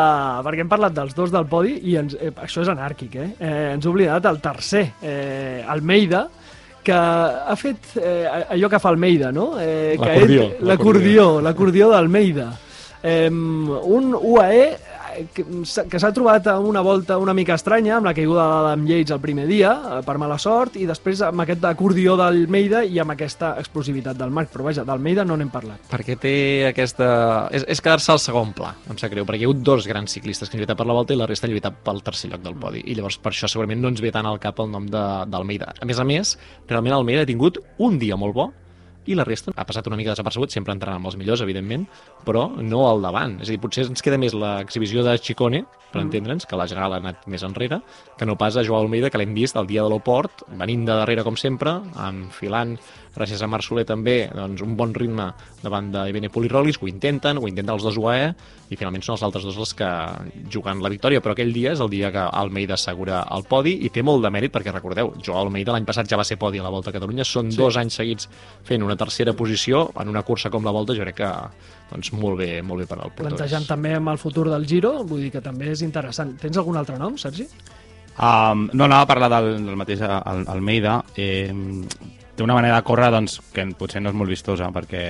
perquè hem parlat dels dos del podi i ens, eh, això és anàrquic, eh? eh ens oblidat el tercer, eh, Almeida, que ha fet eh, allò que fa Almeida, no? Eh, L'acordió, L'acordió, l'acordió d'Almeida. Eh, un UAE que que s'ha trobat amb una volta una mica estranya, amb la caiguda d'Adam Yates el primer dia, eh, per mala sort, i després amb aquest acordió d'Almeida i amb aquesta explosivitat del Marc. Però vaja, d'Almeida no n'hem parlat. Perquè té aquesta... És, és quedar-se al segon pla, em sap greu, perquè hi ha hagut dos grans ciclistes que han lluitat per la volta i la resta han lluitat pel tercer lloc del podi. I llavors per això segurament no ens ve tant al cap el nom de- d'Almeida. A més a més, realment Almeida ha tingut un dia molt bo, i la resta ha passat una mica desapercebut, sempre entrant amb els millors, evidentment, però no al davant. És a dir, potser ens queda més l'exhibició de Chicone, per Mm. entendre'ns, que la general ha anat més enrere, que no pas a Joao Almeida, que l'hem vist el dia de l'Oport, venint de darrere com sempre, enfilant, gràcies a Marc Soler també, doncs, un bon ritme davant de Ebenepol i ho intenten, ho intenten els dos UAE, i finalment són els altres dos els que juguen la victòria, però aquell dia és el dia que Almeida assegura el podi i té molt de mèrit, perquè recordeu, Joao Almeida l'any passat ja va ser podi a la Volta a Catalunya, són sí. dos anys seguits fent una tercera posició en una cursa com la Volta, jo crec que doncs, molt bé, molt bé per al portuguès. Plantejant també amb el futur del Giro, vull dir que també és interessant. Tens algun altre nom, Sergi? Um, no, anava a parlar del, del mateix Al- Almeida. Eh, té una manera de córrer doncs, que potser no és molt vistosa, perquè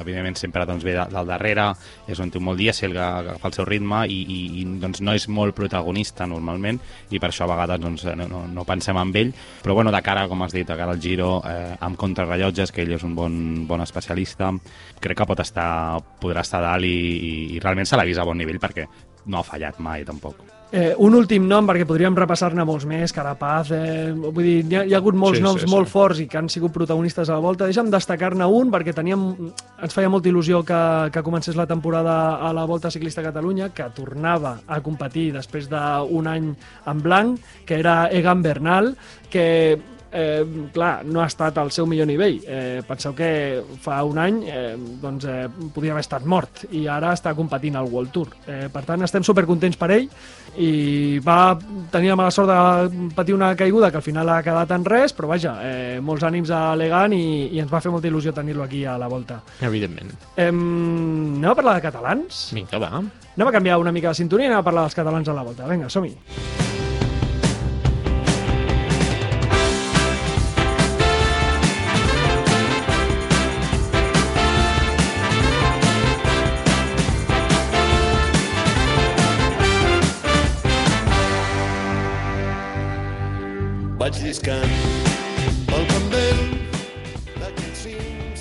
evidentment sempre doncs, ve de, del darrere, és on té molt dia, si el que agafa el seu ritme i, i, i doncs, no és molt protagonista normalment i per això a vegades doncs, no, no, no pensem en ell, però bueno, de cara, com has dit, de cara al Giro, eh, amb contrarrellotges, que ell és un bon, bon especialista, crec que pot estar, podrà estar dalt i, i, i realment se l'ha vist a bon nivell perquè no ha fallat mai tampoc. Eh, un últim nom, perquè podríem repassar-ne molts més, Carapaz, eh, vull dir, hi ha, hi ha hagut molts Sí, noms sí, sí, sí. molt forts i que han sigut protagonistes a la volta. Deixa'm destacar-ne un, perquè teníem, ens feia molta il·lusió que, que comencés la temporada a la Volta Ciclista a Catalunya, que tornava a competir després d'un any en blanc, que era Egan Bernal, que eh, clar, no ha estat al seu millor nivell. Eh, penseu que fa un any eh, doncs, eh, podia haver estat mort i ara està competint al World Tour. Eh, per tant, estem supercontents per ell i va tenir la mala sort de patir una caiguda que al final ha quedat en res, però vaja, eh, molts ànims a Legan i, i ens va fer molta il·lusió tenir-lo aquí a la volta. Evidentment. Eh, anem a parlar de catalans? Vinga, va. Anem a canviar una mica de sintonia i anem a parlar dels catalans a la volta. Vinga, som-hi.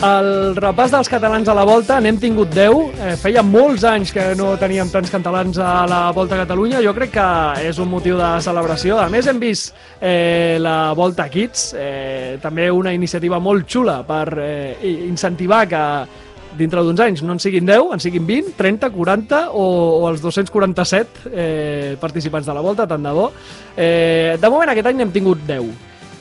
El repàs dels catalans a la volta, n'hem tingut 10. Eh, feia molts anys que no teníem tants catalans a la Volta a Catalunya. Jo crec que és un motiu de celebració. A més, hem vist eh, la Volta Kids, eh, també una iniciativa molt xula per eh, incentivar que dintre d'uns anys no en siguin 10, en siguin 20, 30, 40 o, o els 247 eh, participants de la Volta, tant de bo. Eh, de moment aquest any n'hem tingut 10.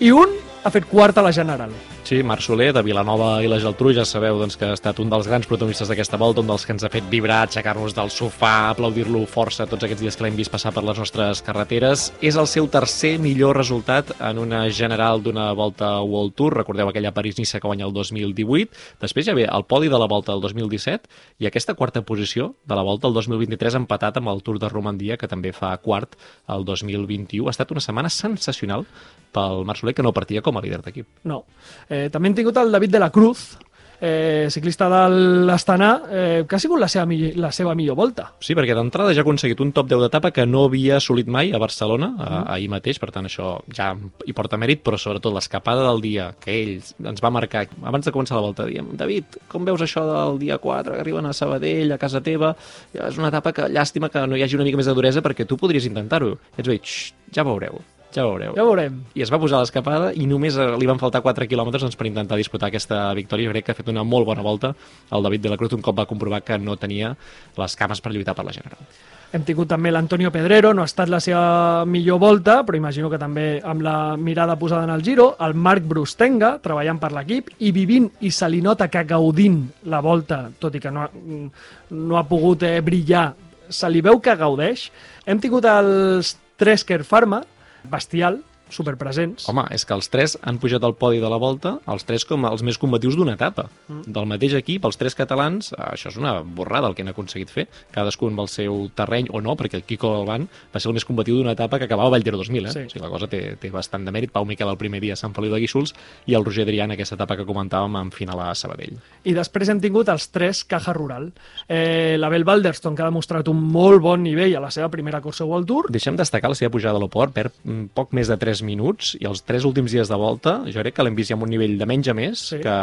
I un ha fet quart a la General. Sí, Marc Soler, de Vilanova i la Geltrú, ja sabeu doncs, que ha estat un dels grans protagonistes d'aquesta volta, un dels que ens ha fet vibrar, aixecar-nos del sofà, aplaudir-lo força tots aquests dies que l'hem vist passar per les nostres carreteres. És el seu tercer millor resultat en una general d'una volta World Tour. Recordeu aquella París-Niça que guanya el 2018. Després ja ve el podi de la volta del 2017 i aquesta quarta posició de la volta del 2023 empatat amb el Tour de Romandia, que també fa quart el 2021. Ha estat una setmana sensacional pel Marc Soler, que no partia com a líder d'equip. No. Eh, també hem tingut el David de la Cruz, eh, ciclista de l'Astana, eh, que ha sigut la seva, la seva millor volta. Sí, perquè d'entrada ja ha aconseguit un top 10 d'etapa que no havia assolit mai a Barcelona, a, ahir mateix, per tant això ja hi porta mèrit, però sobretot l'escapada del dia que ell ens va marcar abans de començar la volta, diem, David, com veus això del dia 4, que arriben a Sabadell, a casa teva, és una etapa que llàstima que no hi hagi una mica més de duresa perquè tu podries intentar-ho. I ens va dir, "Xxt, ja veureu, ja veureu. Ja veurem. I es va posar a l'escapada i només eh, li van faltar 4 quilòmetres doncs, per intentar disputar aquesta victòria. Jo crec que ha fet una molt bona volta el David de la Cruz un cop va comprovar que no tenia les cames per lluitar per la general. Hem tingut també l'Antonio Pedrero, no ha estat la seva millor volta, però imagino que també amb la mirada posada en el giro, el Marc Brustenga, treballant per l'equip, i vivint, i se li nota que gaudint la volta, tot i que no ha, no ha pogut eh, brillar, se li veu que gaudeix. Hem tingut els Tresker Pharma, Bastial, superpresents. Home, és que els tres han pujat al podi de la volta, els tres com els més combatius d'una etapa. Mm. Del mateix equip, els tres catalans, eh, això és una borrada el que han aconseguit fer, cadascú amb el seu terreny o no, perquè el Quico Galván va ser el més combatiu d'una etapa que acabava a Vallter 2000, eh? Sí. O sigui, la cosa té, té bastant de mèrit. Pau Miquel el primer dia a Sant Feliu de Guíxols i el Roger Adrià en aquesta etapa que comentàvem en final a Sabadell. I després hem tingut els tres Caja Rural. Eh, L'Abel Balderston, que ha demostrat un molt bon nivell a la seva primera cursa World Tour. Deixem destacar la seva pujada a l'Oport, perd mm, poc més de 3 3 minuts i els 3 últims dies de volta jo crec que l'hem vist ja amb un nivell de menys a més Sí. que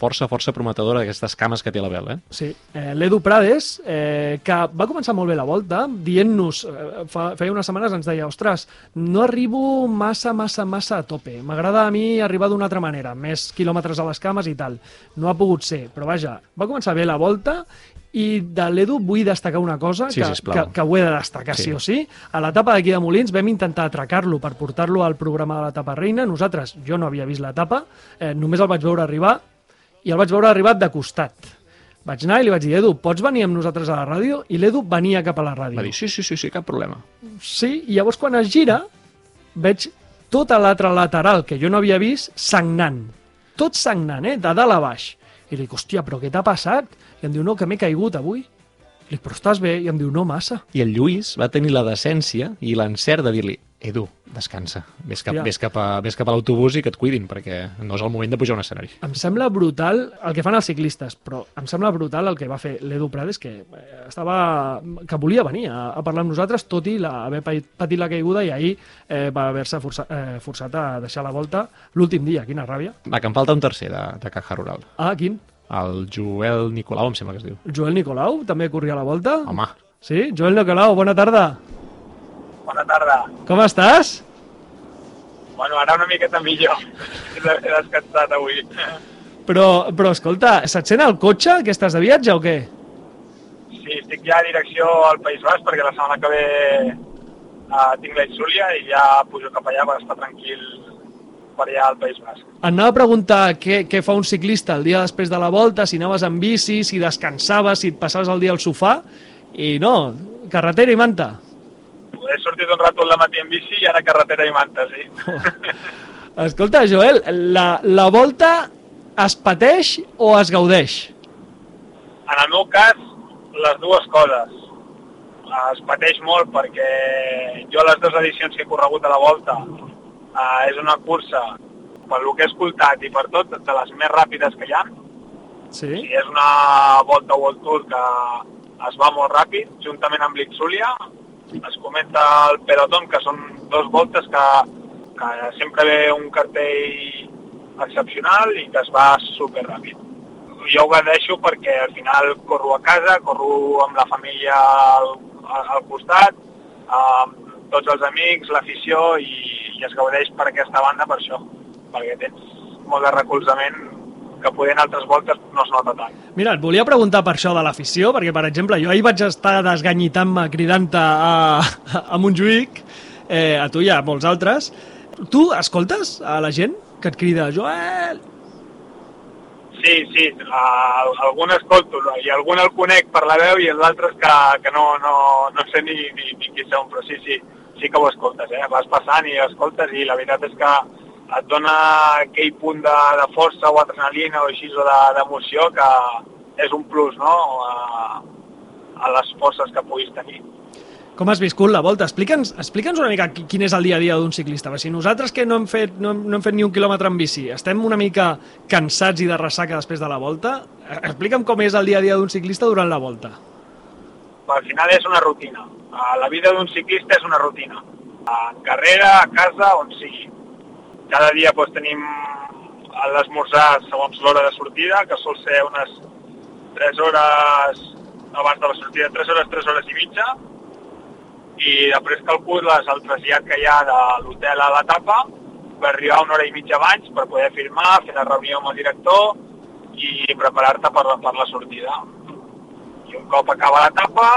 força, força prometedora d'aquestes cames que té la Bel, eh? Sí, eh, l'Edu Prades, eh, que va començar molt bé la volta, dient-nos, eh, fa, feia unes setmanes ens deia, ostres, no arribo massa, massa, massa a tope. M'agrada a mi arribar d'una altra manera, més quilòmetres a les cames i tal. No ha pogut ser, però vaja, va començar bé la volta i de l'Edu vull destacar una cosa Sí, que, sisplau. que, que ho he de destacar sí, Sí. o sí. A l'etapa d'aquí de Molins vam intentar atracar-lo per portar-lo al programa de l'etapa reina. Nosaltres, jo no havia vist l'etapa, eh, només el vaig veure arribar i el vaig veure arribat de costat. Vaig anar i li vaig dir, Edu, pots venir amb nosaltres a la ràdio? I l'Edu venia cap a la ràdio. Va dir, sí, sí, sí, sí, cap problema. Sí, i llavors quan es gira, veig tota l'altra lateral que jo no havia vist sagnant. Tot sagnant, eh? De dalt a baix. I li dic, hòstia, però què t'ha passat? I em diu, no, que m'he caigut avui. Li dic, però estàs bé? I em diu, no massa. I el Lluís va tenir la decència i l'encert de dir-li Edu, descansa, vés cap, vés cap a, vés cap a l'autobús i que et cuidin, perquè no és el moment de pujar a un escenari. Em sembla brutal el que fan els ciclistes, però em sembla brutal el que va fer l'Edu Prades, que eh, estava que volia venir a, a parlar amb nosaltres, tot i la, haver pa- patit la caiguda, i ahir eh, va haver-se força, eh, forçat a deixar la volta l'últim dia. Quina ràbia. Va, que em falta un tercer de, de Caja Rural. Ah, quin? El Joel Nicolau, em sembla que es diu. Joel Nicolau també corria la volta? Home, Sí? Joel Nicolau, bona tarda. Bona tarda. Com estàs? Bueno, ara una miqueta millor. He descansat avui. Però, però escolta, se't sent el cotxe que estàs de viatge o què? Sí, estic ja a direcció al País Basc perquè la setmana que ve uh, tinc la Insúlia i ja pujo cap allà per estar tranquil per allà al País Basc. Anava a preguntar què, què fa un ciclista el dia després de la volta, si anaves en bici, si descansaves, si et passaves el dia al sofà, i no, carretera i manta. He sortit un rato al matí en bici i ara carretera i manta, sí. Escolta, Joel, la, la volta es pateix o es gaudeix? En el meu cas, les dues coses. Es pateix molt perquè jo les dues edicions que he corregut a la volta eh, és una cursa, per lo que he escoltat i per tot, de les més ràpides que hi ha. Sí? I és una volta World Tour que es va molt ràpid, juntament amb l'Itzulia. Es comenta el peloton, que són dos voltes que, que sempre ve un cartell excepcional i que es va super ràpid. Jo ho agradeixo perquè al final corro a casa, corro amb la família al, al costat, amb tots els amics, l'afició i, i es gaudeix per aquesta banda per això, perquè tens molt de recolzament que poder en altres voltes no es nota tant. Mira, et volia preguntar per això de l'afició, perquè, per exemple, jo ahir vaig estar desganyitant-me cridant-te a, a Montjuïc, eh, a tu i a molts altres. Tu escoltes a la gent que et crida Joel? Sí, sí, uh, algun escolto i algun el conec per la veu i els altres que, que no, no, no sé ni, ni, ni qui són, però sí, sí, sí que ho escoltes, eh? vas passant i escoltes i la veritat és que et dona aquell punt de, de força o adrenalina o així o de- d'emoció que és un plus, no?, a, a les forces que puguis tenir. Com has viscut la volta? Explica'ns explica'ns una mica qui- quin és el dia a dia d'un ciclista. Si nosaltres que no hem, fet, no, hem, no hem fet ni un quilòmetre en bici, estem una mica cansats i de ressaca després de la volta, explica'm com és el dia a dia d'un ciclista durant la volta. al final és una rutina. Uh, La vida d'un ciclista és una rutina. Uh, En carrera, a casa, on sigui. Cada dia doncs, tenim l'esmorzar segons l'hora de sortida, que sol ser unes 3 hores abans de la sortida, 3 hores, 3 hores i mitja, i després calcules el trasllat que hi ha de l'hotel a l'etapa per arribar una hora i mitja abans per poder filmar, fer la reunió amb el director i preparar-te per, la- per la sortida. I un cop acaba l'etapa,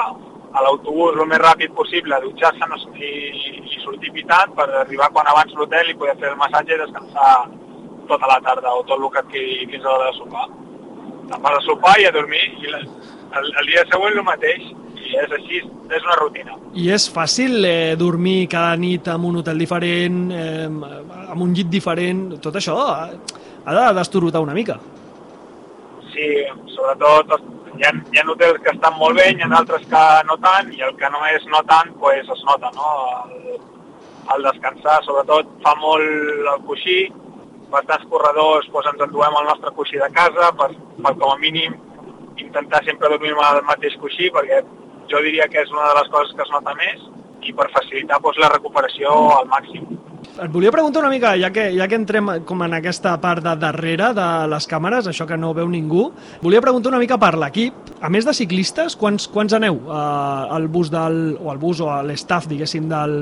a l'autobús el més ràpid possible, dutxar-se no, i, i sortir pitant per arribar quan abans l'hotel i poder fer el massatge i descansar tota la tarda o tot el que et quedi fins a l'hora de sopar. Te'n vas a sopar i a dormir i la, el, el dia següent el mateix i és així, és una rutina. I és fàcil eh, dormir cada nit en un hotel diferent, eh, amb un llit diferent, tot això ha, ha de destorotar una mica. Sí, sobretot hi ha, hi ha hotels que estan molt bé, hi ha altres que no tant, i el que no és no tant, pues, es nota, no? El, el descansar, sobretot, fa molt el coixí, bastants corredors pues, ens enduem el nostre coixí de casa per, per com a mínim intentar sempre dormir amb el mateix coixí perquè jo diria que és una de les coses que es nota més i per facilitar pues, la recuperació al màxim. Et volia preguntar una mica, ja que, ja que entrem com en aquesta part de darrere de les càmeres, això que no veu ningú, volia preguntar una mica per l'equip. A més de ciclistes, quants, quants aneu eh, al bus del, o al bus o a l'estaff, diguéssim, del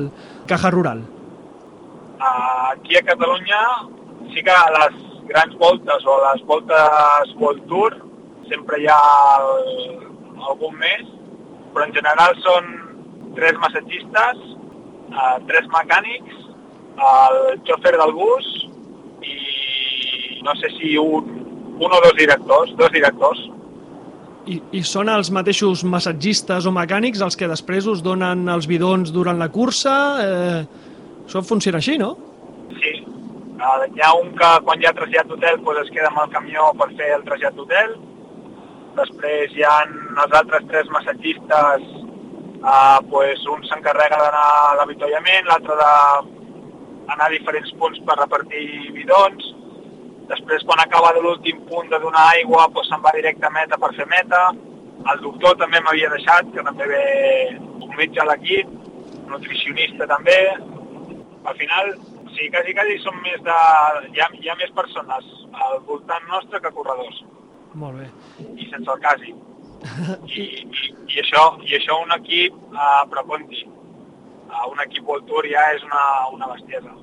Caja Rural? Aquí a Catalunya sí que a les grans voltes o a les voltes World Tour sempre hi ha el, algun més, però en general són tres massatgistes, uh, tres mecànics, el xòfer del bus i no sé si un, un o dos directors, dos directors. I, I són els mateixos massatgistes o mecànics els que després us donen els bidons durant la cursa? Eh, això funciona així, no? Sí, uh, hi ha un que quan hi ha trasllat d'hotel doncs es queda amb el camió per fer el trasllat d'hotel. Després hi ha els altres tres massatgistes, uh, doncs un s'encarrega d'anar a l'avituallament, l'altre d'anar a diferents punts per repartir bidons. Després, quan acaba de l'últim punt de donar aigua, doncs se'n va directe a meta per fer meta. El doctor també m'havia deixat, que també ve un metge a l'equip, nutricionista també, al final, sí, quasi, quasi són més de... Hi ha, hi ha més persones al voltant nostre que corredors, Molt bé. i sense el quasi. I, i, i, això, i això un equip, uh, però uh, un equip World Tour ja és una, una bestiesa.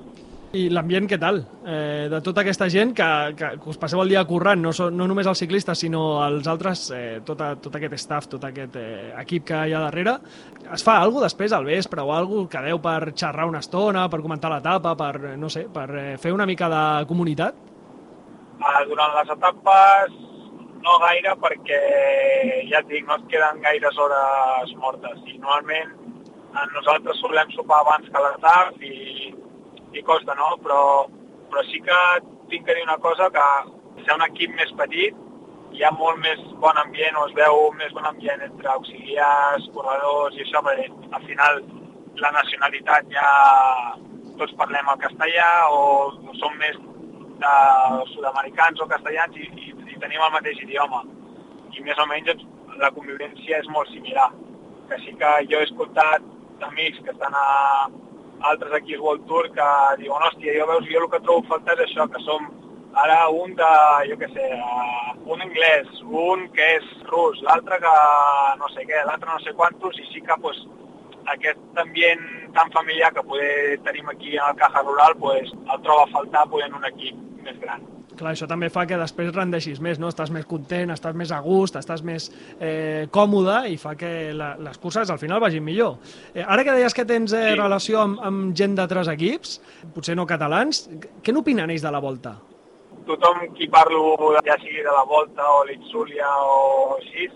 I l'ambient què tal? Eh, de tota aquesta gent que, que, que us passeu el dia currant, no, so- no només els ciclistes, sinó els altres, eh, tota, tot aquest staff, tot aquest eh, equip que hi ha darrere, es fa alguna després al vespre o alguna quedeu per xerrar una estona, per comentar l'etapa, per, eh, no sé, per eh, fer una mica de comunitat? Uh, durant les etapes no gaire perquè, ja et dic, no et queden gaires hores mortes i normalment nosaltres solem sopar abans que l'etap i, i costa, no? Però, però sí que tinc que dir una cosa que ser un equip més petit hi ha molt més bon ambient o es veu més bon ambient entre auxiliars, corredors i això, perquè al final la nacionalitat ja tots parlem el castellà o som més de sud-americans o castellans i, i, i tenim el mateix idioma. I més o menys la convivència és molt similar. Que sí que jo he escoltat amics que estan a altres equips World Tour que diuen, hòstia, jo veus, jo el que trobo a faltar és això, que som ara un de, jo què sé, eh, un anglès, un que és rus, l'altre que no sé què, l'altre no sé quantos, i sí que pues, aquest ambient tan familiar que poder tenim aquí en el Caja Rural pues, el trobo a faltar pues, en un equip més gran. Clar, això també fa que després rendeixis més, no? Estàs més content, estàs més a gust, estàs més eh, còmode i fa que la, les curses al final vagin millor. Eh, ara que deies que tens eh, Sí. relació amb, amb gent d'altres equips, potser no catalans, què n'opinen ells de la volta? Tothom qui parlo, ja sigui de la Volta o l'Itzulia o així,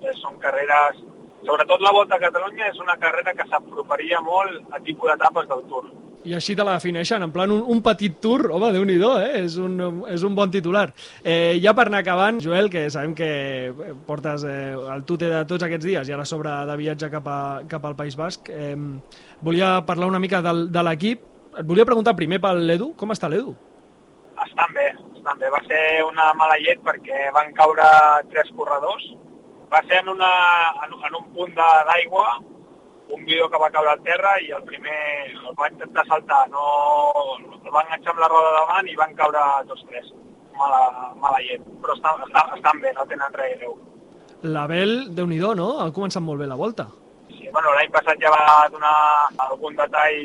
eh, són carreres... Sobretot la Volta a Catalunya és una carrera que s'aproparia molt a tipus d'etapes del Tour. I així te la defineixen, en plan un, un petit tour, home, déu nhi eh? És un, és un bon titular. Eh, ja per anar acabant, Joel, que sabem que portes eh, el tute de tots aquests dies i ara sobre de viatge cap, a, cap al País Basc, eh, volia parlar una mica del, de l'equip. Et volia preguntar primer pel l'Edu, com està l'Edu? Estan bé, estan bé. Va ser una mala llet perquè van caure tres corredors. Va ser en, una, en, en un punt d'aigua, un bidó que va caure al terra i el primer el va intentar saltar, no, el va enganxar amb la roda davant i van caure tots tres. Mala, mala llet, però estan, estan, estan bé, no tenen res greu. L'Abel, déu nhi no? Ha començat molt bé la volta. Sí, bueno, l'any passat ja va donar algun detall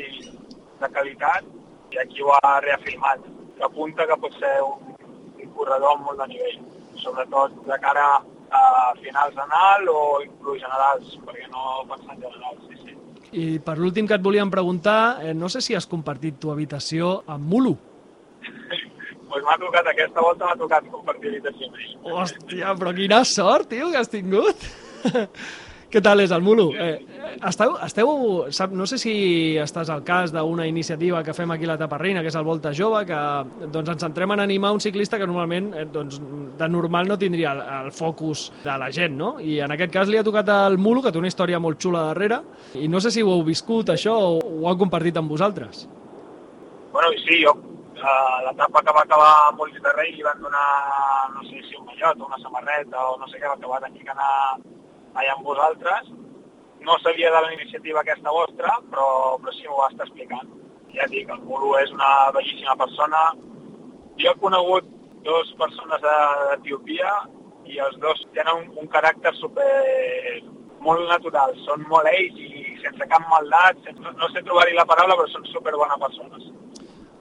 de qualitat i aquí ho ha reafirmat, apunta que pot ser un, un corredor amb molt de nivell, sobretot de cara a finals d'anal o inclús generals, perquè no pensant generals, sí, sí. I per l'últim que et volíem preguntar, eh, no sé si has compartit tu habitació amb Mulu. Pues m'ha tocat, aquesta volta m'ha tocat compartir habitació amb ell. Hòstia, però quina sort, tio, que has tingut. Què tal és el Mulu? Eh, esteu, esteu, sap, no sé si estàs al cas d'una iniciativa que fem aquí a la Taparrina, que és el Volta Jove, que doncs, ens centrem en animar un ciclista que normalment eh, doncs, de normal no tindria el, el focus de la gent, no? I en aquest cas li ha tocat al Mulu, que té una història molt xula darrere, i no sé si ho heu viscut, això, o ho han compartit amb vosaltres. Bueno, sí, jo a l'etapa que va acabar a Molins de Rei li van donar, no sé si un mallot o una samarreta o no sé què, va tenir que anar allà amb vosaltres. No sabia de la iniciativa aquesta vostra, però, però sí m'ho va estar explicant. ja dic, el Muru és una bellíssima persona. Jo he conegut dos persones de- d'Etiopia i els dos tenen un, un caràcter super molt natural, són molt ells i sense cap maldat, sense, no, no sé trobar-hi la paraula, però són super bones persones.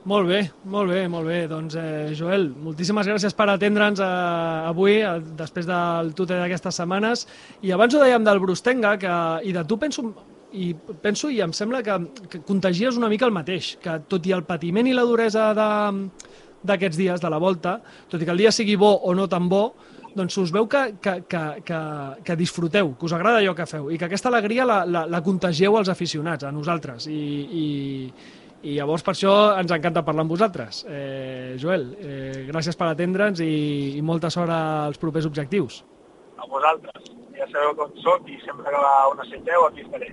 Molt bé, molt bé, molt bé. Doncs, eh, Joel, moltíssimes gràcies per atendre'ns eh, avui, eh, després del tute d'aquestes setmanes. I abans ho dèiem del Brustenga, que, i de tu penso, i penso i em sembla que, que contagies una mica el mateix, que tot i el patiment i la duresa d'aquests dies, de la volta, tot i que el dia sigui bo o no tan bo, doncs us veu que, que, que, que, que disfruteu, que us agrada allò que feu i que aquesta alegria la, la, la contagieu als aficionats, a nosaltres. I, i, i llavors per això ens encanta parlar amb vosaltres. Eh, Joel, eh, gràcies per atendre'ns i, i molta sort als propers objectius. A vosaltres, ja sabeu com sóc i sempre que ho necessiteu aquí estaré.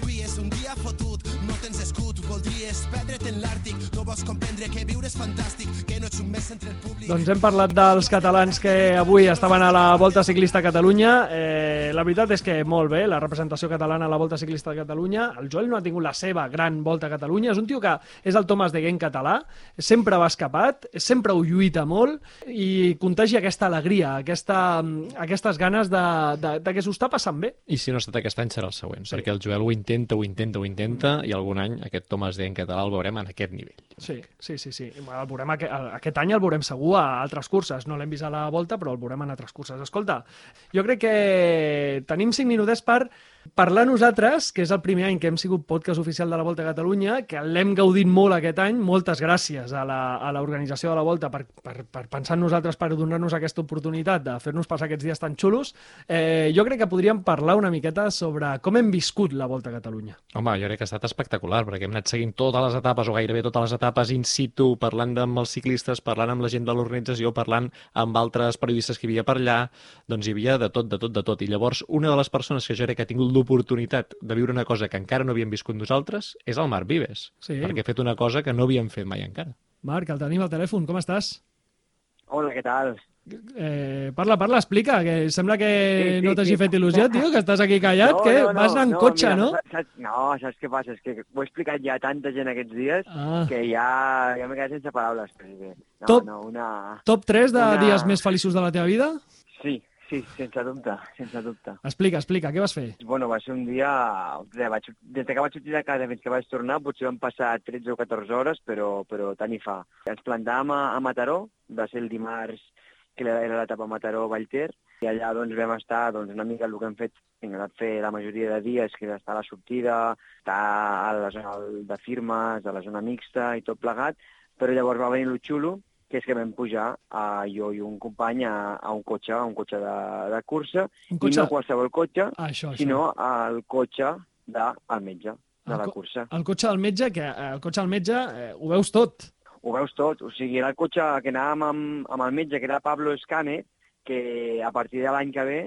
Avui és un dia fotut, no tens escut, voldries perdre't en l'Àrtic, no vols comprendre que viure és fantàstic, que no ets un mes entre el públic... Doncs hem parlat dels catalans que avui estaven a la Volta Ciclista a Catalunya. Eh, la veritat és que molt bé, la representació catalana a la Volta Ciclista de Catalunya. El Joel no ha tingut la seva gran Volta a Catalunya. És un tio que és el Tomàs de Gent català, sempre va escapat, sempre ho lluita molt i contagia aquesta alegria, aquesta, aquestes ganes de, de, de que s'ho està passant bé. I si no ha estat aquest any serà el següent, sí. perquè el Joel ho intenta, ho intenta, ho intenta, i algun any aquest Tomàs D en català el veurem en aquest nivell. Sí, sí, sí. sí. El veurem aqu aquest any el veurem segur a altres curses. No l'hem vist a la volta, però el veurem en altres curses. Escolta, jo crec que tenim cinc minutets per parlar nosaltres, que és el primer any que hem sigut podcast oficial de la Volta a Catalunya, que l'hem gaudit molt aquest any. Moltes gràcies a l'organització de la Volta per, per, per pensar en nosaltres, per donar-nos aquesta oportunitat de fer-nos passar aquests dies tan xulos. Eh, jo crec que podríem parlar una miqueta sobre com hem viscut la Volta a Catalunya. Home, jo crec que ha estat espectacular, perquè hem anat seguint totes les etapes, o gairebé totes les etapes in situ, parlant amb els ciclistes, parlant amb la gent de l'organització, parlant amb altres periodistes que hi havia per allà, doncs hi havia de tot, de tot, de tot. I llavors, una de les persones que jo crec que ha tingut l'oportunitat de viure una cosa que encara no havíem viscut nosaltres és el Marc Vives, Sí. perquè ha fet una cosa que no havíem fet mai encara. Marc, el tenim al telèfon. Com estàs? Hola, què tal? Eh, parla, parla, explica, que sembla que Sí, sí, no t'hagi sí. fet il·lusió, tio, que estàs aquí callat, que vas anar en cotxe, mira, no? Saps, no, saps què passa? És que ho he explicat ja a tanta gent aquests dies Ah. que ja, ja m'he quedat sense paraules. No, Top- no, una... Top 3 de una- dies més feliços de la teva vida? Sí, sí, sense dubte, sense dubte. Explica, explica, què vas fer? Bueno, va ser un dia... Vaig, des que vaig sortir de casa fins que vaig tornar, potser van passar 13 o 14 hores, però, però tant hi fa. Ens plantàvem a, a Mataró, va ser el dimarts que era l'etapa Mataró-Vallter, i allà doncs, vam estar doncs, una mica el que hem fet, hem anat fer la majoria de dies, que era estar a la sortida, estar a la zona de firmes, a la zona mixta i tot plegat, però llavors va venir el xulo, que és que vam pujar a, jo i un company a, a un cotxe, a un cotxe de, de cursa, Un i cotxe- no qualsevol cotxe, Ah, això, això. sinó al cotxe del metge, de El la cursa. El cotxe del metge, que eh, el cotxe del metge eh, ho veus tot. Ho veus tot, o sigui, era el cotxe que anàvem amb, amb el metge, que era Pablo Escane, que a partir de l'any que ve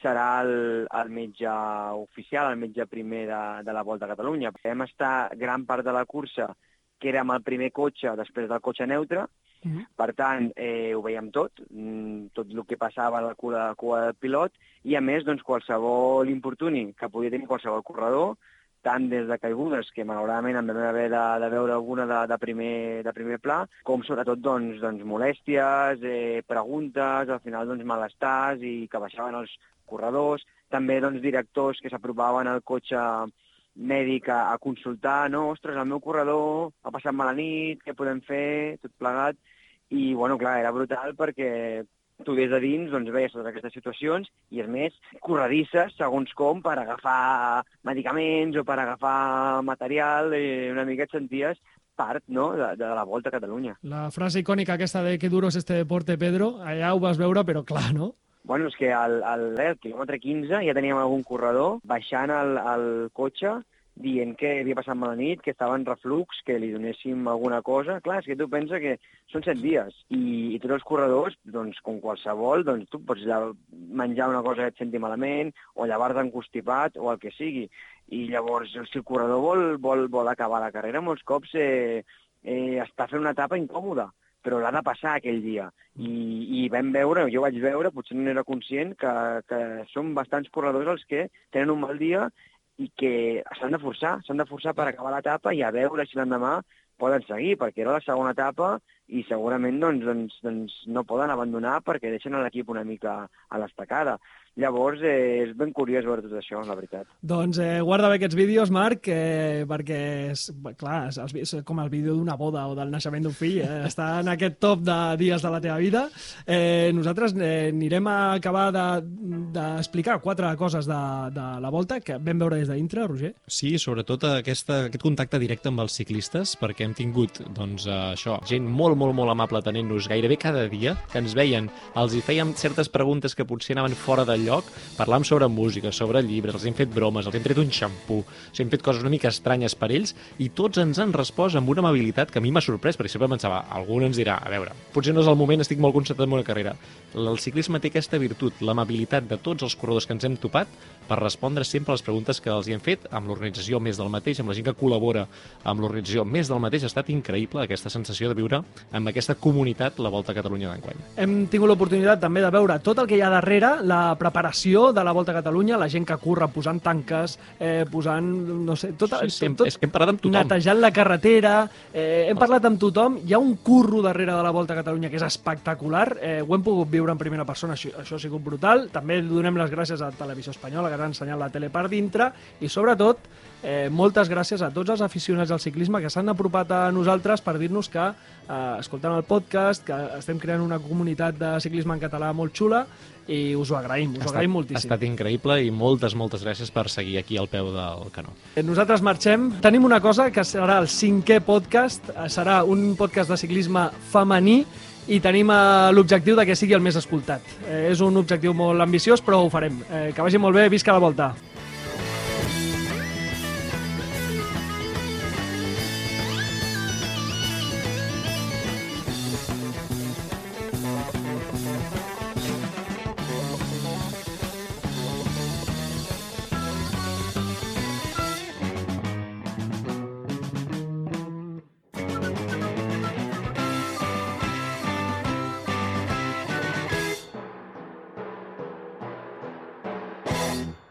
serà el, el metge oficial, el metge primer de, de la Volta a Catalunya. Vam estar gran part de la cursa que érem el primer cotxe després del cotxe neutre, Mhm. per tant, eh, ho veiem tot, mm, tot el que passava a la cua, cua del pilot, i a més, doncs, qualsevol infortuni que podia tenir qualsevol corredor, tant des de caigudes, que malauradament en vam haver de, de veure alguna de, de, primer, de primer pla, com sobretot doncs, doncs, molèsties, eh, preguntes, al final doncs, malestars i que baixaven els corredors, també doncs, directors que s'apropaven al cotxe mèdic a, a consultar, no, ostres, el meu corredor ha passat mala nit, què podem fer, tot plegat, i, bueno, clar, era brutal perquè tu des de dins doncs, veies totes aquestes situacions i, a més, corredisses, segons com, per agafar medicaments o per agafar material, eh, una mica et senties part no, de, de la Volta a Catalunya. La frase icònica aquesta de que duro es este deporte, Pedro, allà ho vas veure, però clar, no? Bueno, és que al, al, al quilòmetre 15 ja teníem algun corredor baixant el, el cotxe dient que havia passat mala nit, que estava en reflux, que li donéssim alguna cosa. Clar, és que tu pensa que són set dies i, i tots els corredors, doncs, com qualsevol, doncs tu pots menjar una cosa que et senti malament o llevar-te encostipat o el que sigui. I llavors, si el corredor vol, vol, vol acabar la carrera, molts cops eh, eh, està fent una etapa incòmoda però l'ha de passar aquell dia. I, I vam veure, jo vaig veure, potser no era conscient, que, que són bastants corredors els que tenen un mal dia i que s'han de forçar, s'han de forçar per acabar l'etapa i a veure si l'endemà poden seguir, perquè era la segona etapa i segurament doncs, doncs, doncs no poden abandonar perquè deixen a l'equip una mica a l'estacada. Llavors, eh, és ben curiós veure tot això, la veritat. Doncs eh, guarda bé aquests vídeos, Marc, eh, perquè, és, clar, és, és com el vídeo d'una boda o del naixement d'un fill, eh, està en aquest top de dies de la teva vida. Eh, nosaltres eh, anirem a acabar d'explicar de, quatre coses de, de la volta que vam veure des de dintre, Roger. Sí, sobretot aquesta, aquest contacte directe amb els ciclistes, perquè hem tingut doncs, eh, això, gent molt, molt, molt amable tenint-nos gairebé cada dia, que ens veien, els hi fèiem certes preguntes que potser anaven fora del lloc, parlàvem sobre música, sobre llibres, els hem fet bromes, els hem tret un xampú, sigui, hem fet coses una mica estranyes per ells i tots ens han respost amb una amabilitat que a mi m'ha sorprès, perquè sempre pensava, algú ens dirà, a veure, potser no és el moment, estic molt concentrat en una carrera. El ciclisme té aquesta virtut, l'amabilitat de tots els corredors que ens hem topat per respondre sempre a les preguntes que els hi hem fet amb l'organització més del mateix, amb la gent que col·labora amb l'organització més del mateix. Ha estat increïble aquesta sensació de viure amb aquesta comunitat la Volta a Catalunya d'enguany. Hem tingut l'oportunitat també de veure tot el que hi ha darrere, la preparació de la Volta a Catalunya, la gent que curra posant tanques, eh, posant, no sé, tot, Sí, sí, tot, és que hem parlat amb tothom. netejant la carretera, eh, hem parlat amb tothom, hi ha un curro darrere de la Volta a Catalunya que és espectacular, eh, ho hem pogut viure en primera persona, això, això ha sigut brutal, també donem les gràcies a Televisió Espanyola, que ens ha ensenyat la tele per dintre, i sobretot, eh, moltes gràcies a tots els aficionats al ciclisme que s'han apropat a nosaltres per dir-nos que eh, escoltant el podcast, que estem creant una comunitat de ciclisme en català molt xula, i us ho agraïm, us ho agraïm Ha moltíssim. estat increïble i moltes, moltes gràcies per seguir aquí al peu del canó. Eh, Nosaltres marxem. Tenim una cosa que serà el cinquè podcast, eh, serà un podcast de ciclisme femení i tenim eh, l'objectiu de que sigui el més escoltat. Eh, és un objectiu molt ambiciós, però ho farem. Eh, que vagi molt bé, visca la volta!